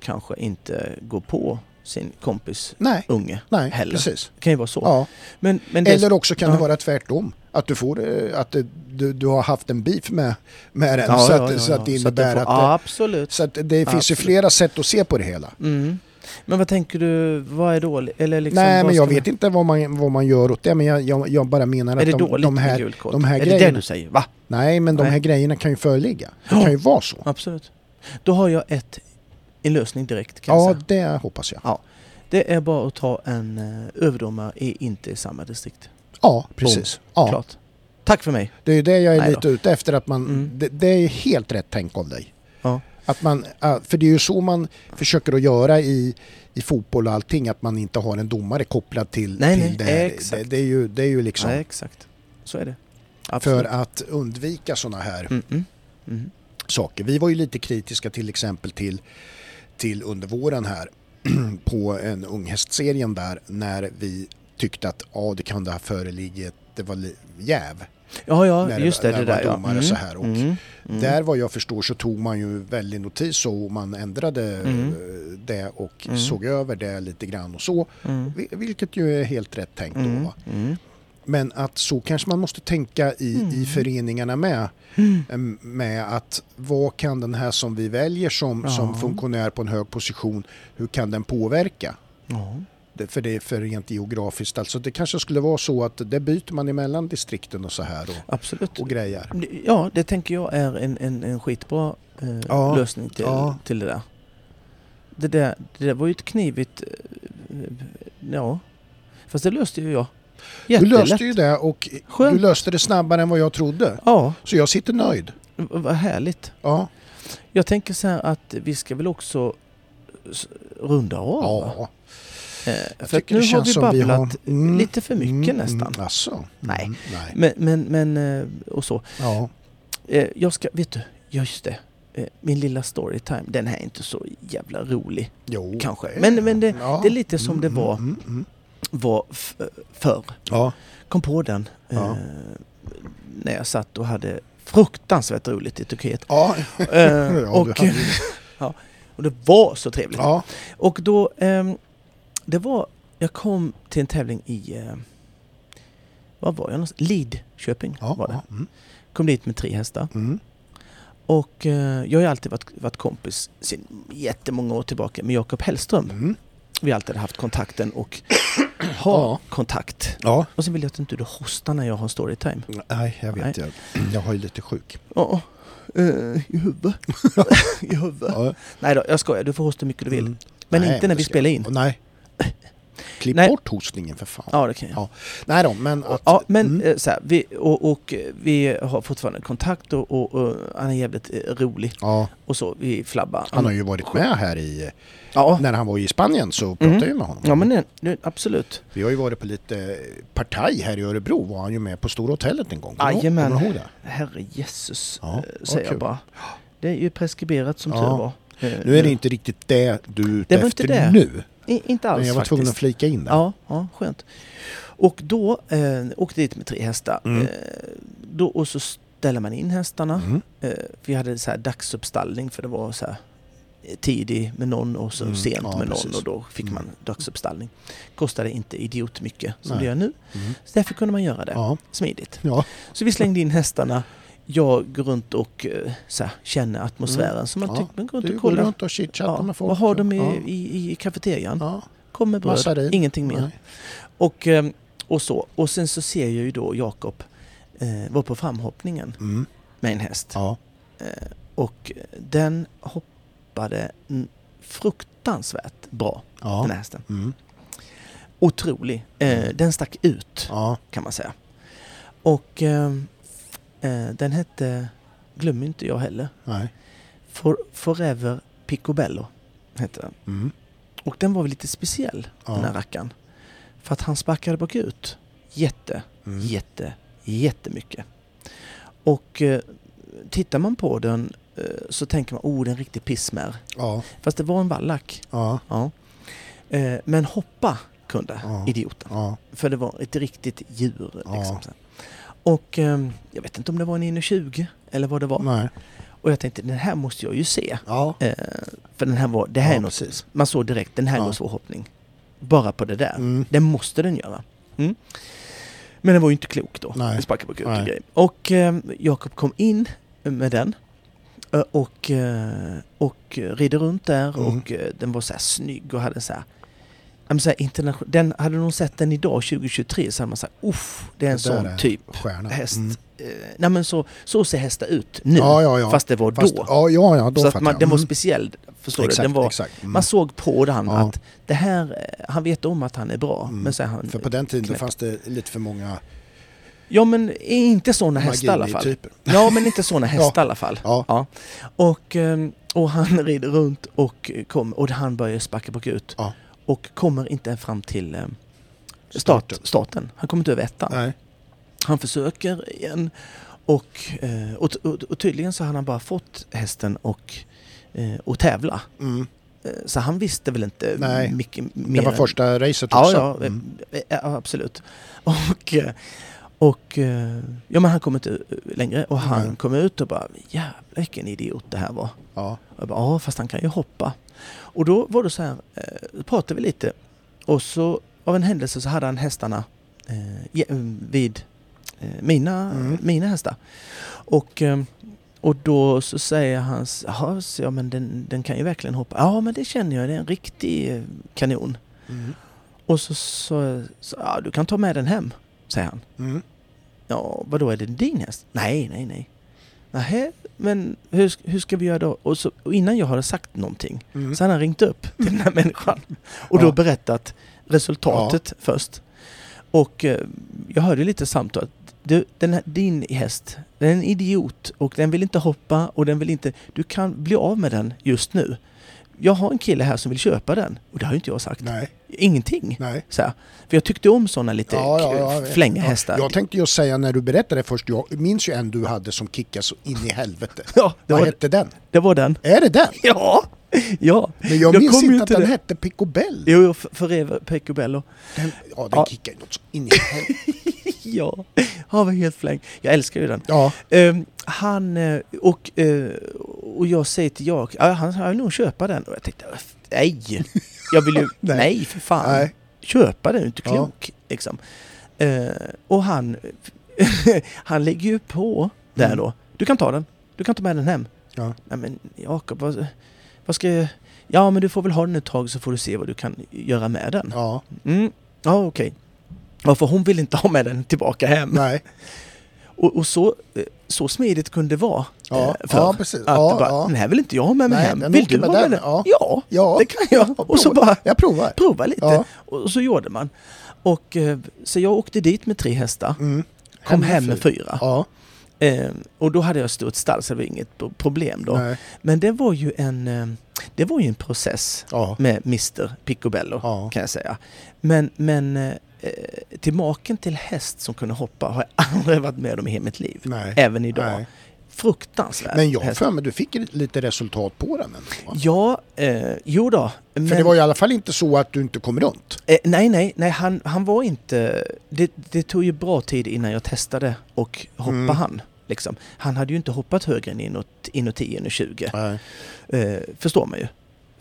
kanske inte går på sin kompis nej, unge. nej, heller. precis. Det kan ju vara så. Ja. Men, men Eller också kan ja. det vara tvärtom. Att du, får, eh, att det, du, du har haft en beef med, med den Ja, så, ja, att, ja, så att det ja. Så innebär får- att... Ja, det- absolut. Så att det finns ju Absolut. flera sätt att se på det hela. Mm. Men vad tänker du, vad är dåligt? Eller liksom, Nej men jag man- vet inte vad man, vad man gör åt det men jag, jag, jag bara menar Är att det de, de här... gult kort? de här är det grejerna- det du säger? Va? Nej men de Nej. här grejerna kan ju föreligga. Det Ja. kan ju vara så. Absolut. Då har jag ett, en lösning direkt kan Ja säga. det hoppas jag. Det är bara att ta en uh, överdomare i inte i samma distrikt. Ja precis. Ja, Klart. Tack för mig. det är ju det jag är Nej då. lite ute efter att man... Mm. Det, det är helt rätt tänk av dig. Att man, för det är ju så man försöker att göra i, i fotboll och allting, att man inte har en domare kopplad till, Nej, till nej, det. exakt. Det, det, är ju, det är ju liksom Nej, exakt. Så är det. för Absolut. att undvika sådana här Mm, mm. Mm. saker. Vi var ju lite kritiska till exempel till, till under våren här *clears throat* på en unghästserien där när vi tyckte att ja, det kan ha föreligget, det var jäv. Ja, ja, När just det. Det det där var ja. domare så här och mm, mm. Där vad jag förstår så tog man ju väldigt notis och man ändrade Mm. eh, det och Mm. såg över det lite grann och så. Mm. Vi- Vilket ju är helt rätt tänkt då. Mm. Mm. Men att så kanske man måste tänka i, Mm. i föreningarna med. Mm. Med att vad kan den här som vi väljer som, som funktionär på en hög position, hur kan den påverka? För det är för rent geografiskt. Alltså det kanske skulle vara så att det byter man emellan distrikten och så här och, Absolut. och grejer. Ja, det tänker jag är en, en, en skitbra eh, Ja, lösning till, ja. till det där. Det där. Det där var ju ett knivigt... eh, Ja. Fast det löste ju jag. Du Jättelätt. löste ju det och Skönt. du löste det snabbare än vad jag trodde. Ja, Så jag sitter nöjd. vad härligt. Ja, Jag tänker så här att vi ska väl också runda av. ja. Eh, Jag för nu har vi som vi babblat har- mm, lite för mycket mm, nästan. Mm, alltså. Nej. Mm, nej. Men, men, men eh, och så. Ja. Eh, Jag ska, vet du, ja, just det. Eh, Min lilla storytime, den här är inte så jävla rolig. Jo, Kanske. Men- men det- Ja. det är lite som det Mm, var. mm, mm. Var förr. Ja. Kom på den Ja. eh, när jag satt och hade fruktansvärt roligt i Turkiet. Ja. Eh, *laughs* Ja, och, *laughs* ju- och det var så trevligt. ja. Och då, ehm, det var, jag kom till en tävling i, eh, vad var jag någonstans? Lidköping Ja. var det. ja, Mm. Kom dit med tre hästar. Mm. Och eh, jag har ju alltid varit, varit kompis sedan jättemånga år tillbaka med Jakob Hellström. Mm. Vi har alltid haft kontakten och *coughs* har Ja. kontakt. Ja. Och så vill jag att inte du hostar när jag har storytime. Nej, jag vet. Nej. Jag, jag har ju lite sjuk. Ja, eh, i huvudet. *laughs* *laughs* I huvudet. Ja. Nej då, jag skojar. Du får hosta hur mycket du vill. Mm. Men Nej, inte när vi ska spelar in. Nej. Klipp Nej. bort hostningen för fan. Ja, det kan jag. Ja. Nej då, men att... Ja, men mm. eh, så här, vi, och, och eh, vi har fortfarande kontakt och, och, och han är jävligt eh, rolig ja, och så. Vi flabbar. han har ju varit med här i... Ja, När han var i Spanien så pratade Mm. jag med honom. ja men det, det, absolut. Vi har ju varit på lite partaj här i Örebro. Var han ju med på Stora hotellet en gång. Jajamän. kommer du ihåg det? Herre Jesus, Ja, säger jag bara. Det är ju preskriberat som Ja. tur var. Nu är det inte riktigt det du är ute efter det. nu. I, inte alls Men jag var faktiskt. tvungen att flika in det. Ja, ja, skönt. Och då eh, åkte dit med tre hästar. Mm. Eh, då, och så ställer man in hästarna. Mm. Eh, vi hade så här dagsuppstallning för det var så här tidig med någon och så Mm, sent ja, med någon precis. och då fick man Mm. dagsuppstallning. Kostade inte idiot mycket som Nej. det gör nu. Mm. Så därför kunde man göra det Ja. smidigt. Ja. Så vi slängde in hästarna. Jag går runt och eh, så här, känner atmosfären. Så man Mm. Ja, tycker man går runt och kollar. runt och chitchattar Ja, med folk. vad har de i, Ja. i, i kafeterian? Ja. Kom med bröd, Massarin. ingenting mer. Nej. Och, eh, och så. Och sen så ser jag ju då Jakob eh, var på framhoppningen Mm. med en häst. Ja. Eh, och den hoppade mm, fruktansvärt bra, den Ja. här hästen. Mm. Otrolig. Eh, Mm. den stack ut, Ja. kan man säga. Och eh, den hette, glömmer inte jag heller, Nej. For, Forever Picobello hette den. Mm. Och den var väl lite speciell, Ja. den här rackaren. För att han sparkade bakut jätte, Mm. jätte, jättemycket. Och eh, tittar man på den eh, så tänker man, oh det är en riktig pissmär. Ja. Fast det var en vallack. Ja. Ja. Eh, men hoppa kunde idioten. För det var ett riktigt djur. Liksom. Och eh, jag vet inte om det var en 1,20 eller vad det var. Nej. Och jag tänkte, den här måste jag ju se. Ja. Eh, för den här var, det här Ja, är något, precis. man såg direkt, den här Ja. går svår hoppning. Bara på det där. Mm. Det måste den göra. Mm. Men den var ju inte klok då. Nej. Sparkade bakut och. Och eh, Jakob kom in med den. eh, Och, eh, och rider runt där Mm. och eh, den var så här snygg och hade så här så här, internation- den, hade någon sett den idag 2023 så hade man sagt uff, det är en Det sån är typ Stjärna. häst. Mm. Eh, nej men så, så ser hästar ut nu. Ja, ja, ja. Fast det var Fast, då. Ja, ja, ja, då så att man, jag. den var Mm. speciell. Förstår Exakt, du? Den var, exakt. Mm. Man såg på den att det här, eh, han vet om att han är bra. Mm. Men så han För på den tiden knäpp. fanns det lite för många Ja men inte sådana hästar i alla fall. Magini-typer. Ja men inte sådana *laughs* hästar Ja. i alla fall. Ja. Ja. Och, ehm, och han *laughs* rider runt och, kom, och han börjar sparka bakut. Ja. Och kommer inte fram till ehm, start, Starten. Han kommer inte över ettan. Nej. Han försöker igen och, eh, och, och, och tydligen så har han bara fått hästen och, eh, och tävla. Mm. Eh, Så han visste väl inte Nej. mycket Det mer. var än- första racet också. ja, Mm. eh, ja, absolut. *laughs* Och, eh, och eh, ja, men han kom inte eh, längre och han Nej. kom ut och bara jävlar vilken idiot det här var. Ja. Jag bara, ja fast han kan ju hoppa. Och då var det så här, eh, pratade vi lite och så av en händelse så hade han hästarna eh, vid eh, mina, Mm. mina hästar. Och, och då så säger han, så, ja men den, den kan ju verkligen hoppa. Ja men det känner jag, det är en riktig kanon. Mm. Och så sa så, ja, du kan ta med den hem, säger han. Mm. Ja, vad då är det din häst? Nej, nej, nej. Nähä, men hur, hur ska vi göra då? Och, så, och innan jag hade sagt någonting Mm. så hade han ringt upp till den här *laughs* människan och då Ja. berättat resultatet först. Och eh, jag hörde lite samtal. Du, den här, din häst, den är en idiot och den vill inte hoppa och den vill inte... Du kan bli av med den just nu. Jag har en kille här som vill köpa den och det har ju inte jag sagt. Nej, Ingenting. nej. Så här. För jag tyckte om sådana lite Ja, ja, ja, flänga hästar. Jag tänkte ju säga när du berättade först, jag minns ju en du hade som kickade så in i helvete. *laughs* Ja, det Vad var, hette den? det var den. Är det den? *laughs* Ja! Ja! Men jag Jag minns inte att den det. hette Picobello. Jo, jo, för- Forever Pecobello. Den, ja, den Ja. kickade in i helvete. *laughs* *laughs* Ja, han var helt fläng. Jag älskar ju den. Ja, Ehm, han eh, och, eh, och jag säger till jag, ja, han ska nog köpa den. Och jag tänkte, nej! Jag vill ju, *laughs* Nej. nej. för fan. nej. Köpa den, inte Ja. klok. Liksom. Eh, och han, *laughs* han lägger ju på där Mm. då. Du kan ta den. Du kan ta med den hem. Ja. Nej men Jakob, vad, vad ska jag... Ja men du får väl ha den ett tag så får du se vad du kan göra med den. Ja, Mm. Ja okej. Ja, för hon vill inte ha med den tillbaka hem. nej. Och, och så, eh, så smidigt kunde det vara. Ja, eh, förr. ja precis. Att Ja, bara, ja. den här vill inte jag ha med mig Nej, hem. Vill du med ha med den, ja. Ja, Ja, det kan jag. Och så bara Jag provar. prova lite. Och så gjorde man. Och, eh, så jag åkte dit med tre hästar. Mm. Kom hem med fyra. Ja, och då hade jag stort stall så det var inget pro- problem då. nej. Men det var ju en, det var ju en process Ja, med Mr Picobello ja. kan jag säga. Men, men eh, till maken till häst som kunde hoppa har jag *laughs* aldrig varit med om i hela mitt liv. Nej. Även idag. Nej. Fruktansvärt. Men jag har för mig du fick lite resultat på den ändå, va? Ja, eh, jo då. Men, För det var i alla fall inte så att du inte kom runt. eh, nej, nej, nej, han, han var inte... Det, det tog ju bra tid innan jag testade och hoppa Mm. han. Liksom. Han hade ju inte hoppat högre än inåt, inåt 10, inåt 20. Nej. Eh, förstår man ju.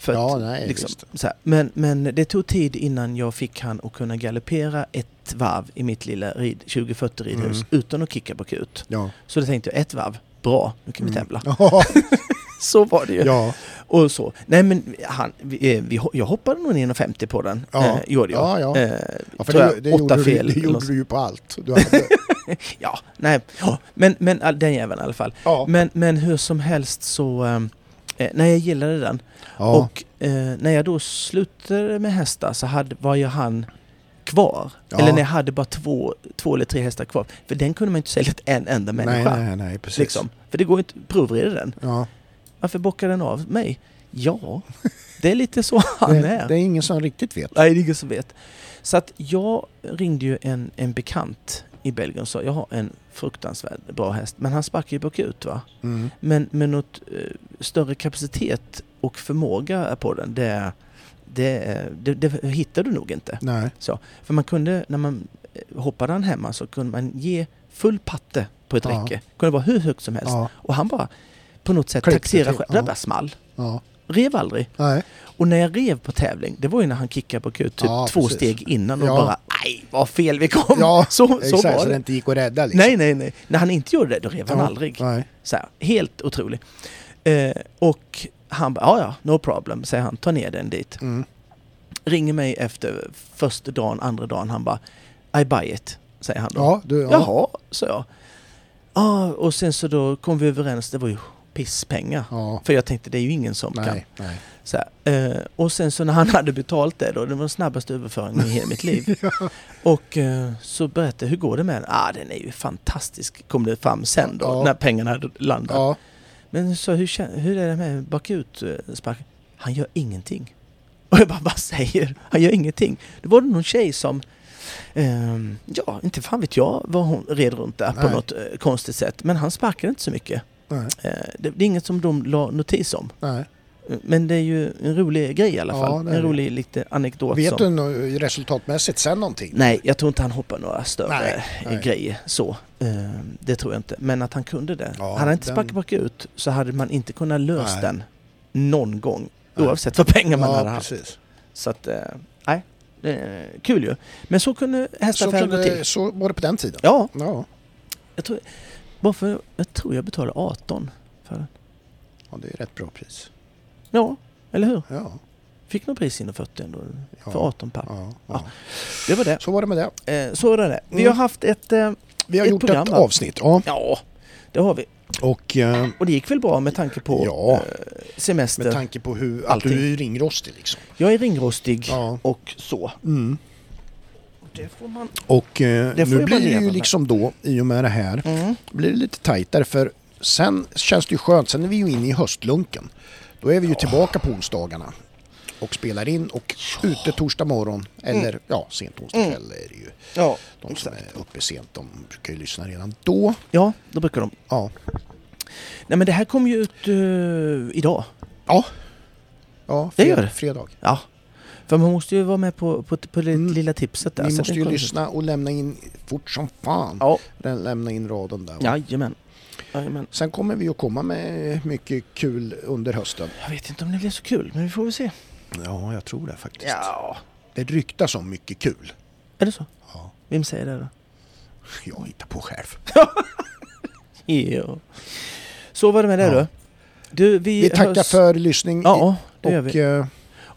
För Ja, att, nej, liksom, så här. Men, men det tog tid innan jag fick han att kunna galoppera ett varv i mitt lilla rid, 2040 ridhus Mm. utan att kicka på kut. Ja. Så då tänkte jag, ett varv, bra, nu kan vi tävla. *laughs* Ja, *laughs* Så var det ju. ja, Och så. Nej men han, vi, eh, vi, jag hoppade nog 1,50 på den. Ja. Eh, gjorde jag. Ja, ja. Eh, ja för det, jag, det, åtta gjorde, fel. du, det gjorde du ju på allt. *laughs* Ja, nej. Ja, men, men all- den jäveln i alla fall. ja. Men, men hur som helst så... Eh, eh, nej, jag gillade den. ja. Och eh, när jag då slutade med hästar så hade, var ju han kvar. Ja. Eller när jag hade bara två, två eller tre hästar kvar. För den kunde man inte sälja till en enda nej, människa. nej, nej, precis. Liksom. För det går inte provrida den. Ja. Varför bockar den av mig? Ja, det är lite så *laughs* han Det, är. det är ingen som riktigt vet. Nej, det är ingen som vet. Så att jag ringde ju en, en bekant i Belgien och sa jag har en fruktansvärt bra häst. Men han sparkar ju bakut va. Mm. Men med något eh, större kapacitet och förmåga på den, det, det, det, det hittar du nog inte. Nej. För man kunde, när man eh, hoppade han hemma så kunde man ge full patte på ett Ja. räcke. kunde vara hur högt som helst. Ja. Och han bara på något sätt taxerade själv. ja. Det bara small. Ja. Rev aldrig. Nej. Och när jag rev på tävling, det var ju när han kickade på kut typ Ja, två precis. steg innan och Ja. bara aj vad fel vi kom. Ja, *laughs* så, så Exakt, var så det det. inte gick att rädda liksom. Nej, nej, nej. När han inte gjorde det, då rev han Ja. aldrig. Nej. Så här, helt otrolig. Eh, och han bara, ja ja, no problem, säger han, ta ner den dit. Mm. Ringer mig efter första dagen, andra dagen, han bara, I buy it, säger han då. Ja, du, ja. Jaha, sa jag. Ja, och sen så då kom vi överens, det var ju pisspengar. Ja. För jag tänkte, det är ju ingen som kan. Nej, nej. Så här, eh, och sen så när han *laughs* hade betalt det då, det var den snabbaste överföringen i hela mitt liv. *laughs* Och eh, så berättade jag, hur går det med den? Ah, den är ju fantastisk, kom det fram sen då, Ja. när pengarna hade landat. Ja. Men så hur, hur är det med bakut eh, spark? Han gör ingenting. *laughs* Och jag bara, vad säger? Han gör ingenting. Då var det någon tjej som, ehm, ja, inte fan vet jag vad hon red runt där på Nej. något eh, konstigt sätt. Men han sparkade inte så mycket. Eh, det, det är inget som de la notis om. Nej. Men det är ju en rolig grej i alla Ja, fall. är en det. rolig lite anekdot. Vet som, du resultatmässigt sen någonting? Nej, jag tror inte han hoppar några större Nej, nej. grejer så. Ehm, det tror jag inte. Men att han kunde det. Ja, hade han inte den- sparkat bakut så hade man inte kunnat lösa den någon gång. Oavsett vad pengar man hade Ja, haft. precis. Så att, eh, nej. kul ju. Men så kunde hästaffären gå till. så var det på den tiden? Ja, Ja, jag tror, bara för, jag tror jag betalade 18 för den. ja det är rätt bra pris. Ja, eller hur? Ja. Fick nog pris inom 40 ändå. Ja. För 18 papp. Ja, Ja. Det var det. Så var det med det. Eh, så är det. Vi Mm. har haft ett... Eh, Vi har Ett gjort program, ett avsnitt. Ja. ja, det har vi. Och eh, Och det gick väl bra med tanke på Ja. eh, semester. med tanke på hur, att Allting. du är ringrostig liksom. Jag är ringrostig och så. Mm. Det får man... Och eh, Det får nu blir det ju med. liksom då, i och med det här, Mm. blir det lite tajtare för sen känns det ju skönt. Sen är vi ju inne i höstlunken. Då är vi ju tillbaka på onsdagarna och spelar in och ute torsdag morgon eller ja, sent onsdag Mm. kväll är det ju. Ja, De som exakt. är uppe sent de brukar ju lyssna redan då. Ja, då brukar de. Ja, Nej men det här kommer ju ut eh, idag. ja, ja Det fred- gör det. fredag. Ja. För man måste ju vara med på, på, på det Mm. lilla tipset där. Ni måste det ju kommer ut. lyssna och lämna in fort som fan. Ja, Lämna in raden där. jajamän. Jajamän. Sen kommer vi att komma med mycket kul under hösten. Jag vet inte om det blir så kul, men vi får väl se. Ja, jag tror det faktiskt. Ja. Det ryktas om mycket kul. Är det så? Ja, Vem säger det då? jag hittar på själv. *laughs* Ja. Så var det med det Ja. då. Du, vi, Vi tackar hörs- för lyssning Ja, det gör och vi.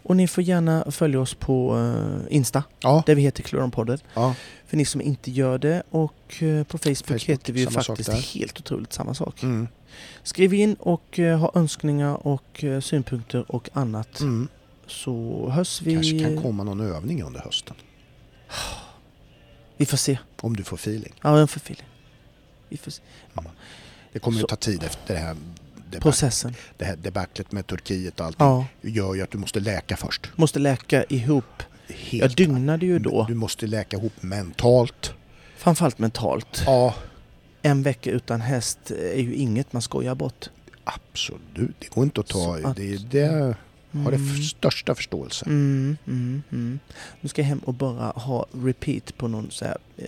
Och ni får gärna följa oss på eh, Insta, ja, där vi heter Kloronpodden. ja, För ni som inte gör det. Och eh, på Facebook, Facebook, heter vi ju faktiskt helt otroligt samma sak. mm, Skriv in och eh, ha önskningar och synpunkter och annat. mm. Så hörs vi. kanske kan komma någon övning under hösten. Vi får se. Om du får feeling. Ja, jag får feeling. Vi får se. Det kommer ju ta tid efter det här, debac- Processen. det här debaclet med Turkiet och allting. Ja. Det gör ju att du måste läka först. Måste läka ihop. Helt Jag dygnade ju då. Du måste läka ihop mentalt. Framförallt mentalt. Ja, En vecka utan häst är ju inget man skojar bort. absolut. Det går inte att ta... Att- Det, det har det Mm. för största förståelse. Mm, mm, mm. Nu ska jag hem och bara ha repeat på någon så här, eh,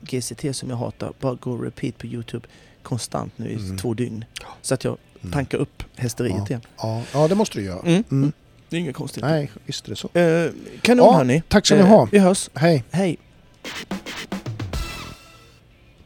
GCT som jag hatar. Bara gå repeat på Youtube konstant nu i Mm. två dygn. Så att jag Mm. tankar upp hästeriet igen. Ja, ja, det måste du göra. Mm. Mm. Det är inget konstigt. Nej, visst är det så. Eh, kanon Ja, hörni. tack ska ni Eh, ha. Vi hörs. Hej. Hej.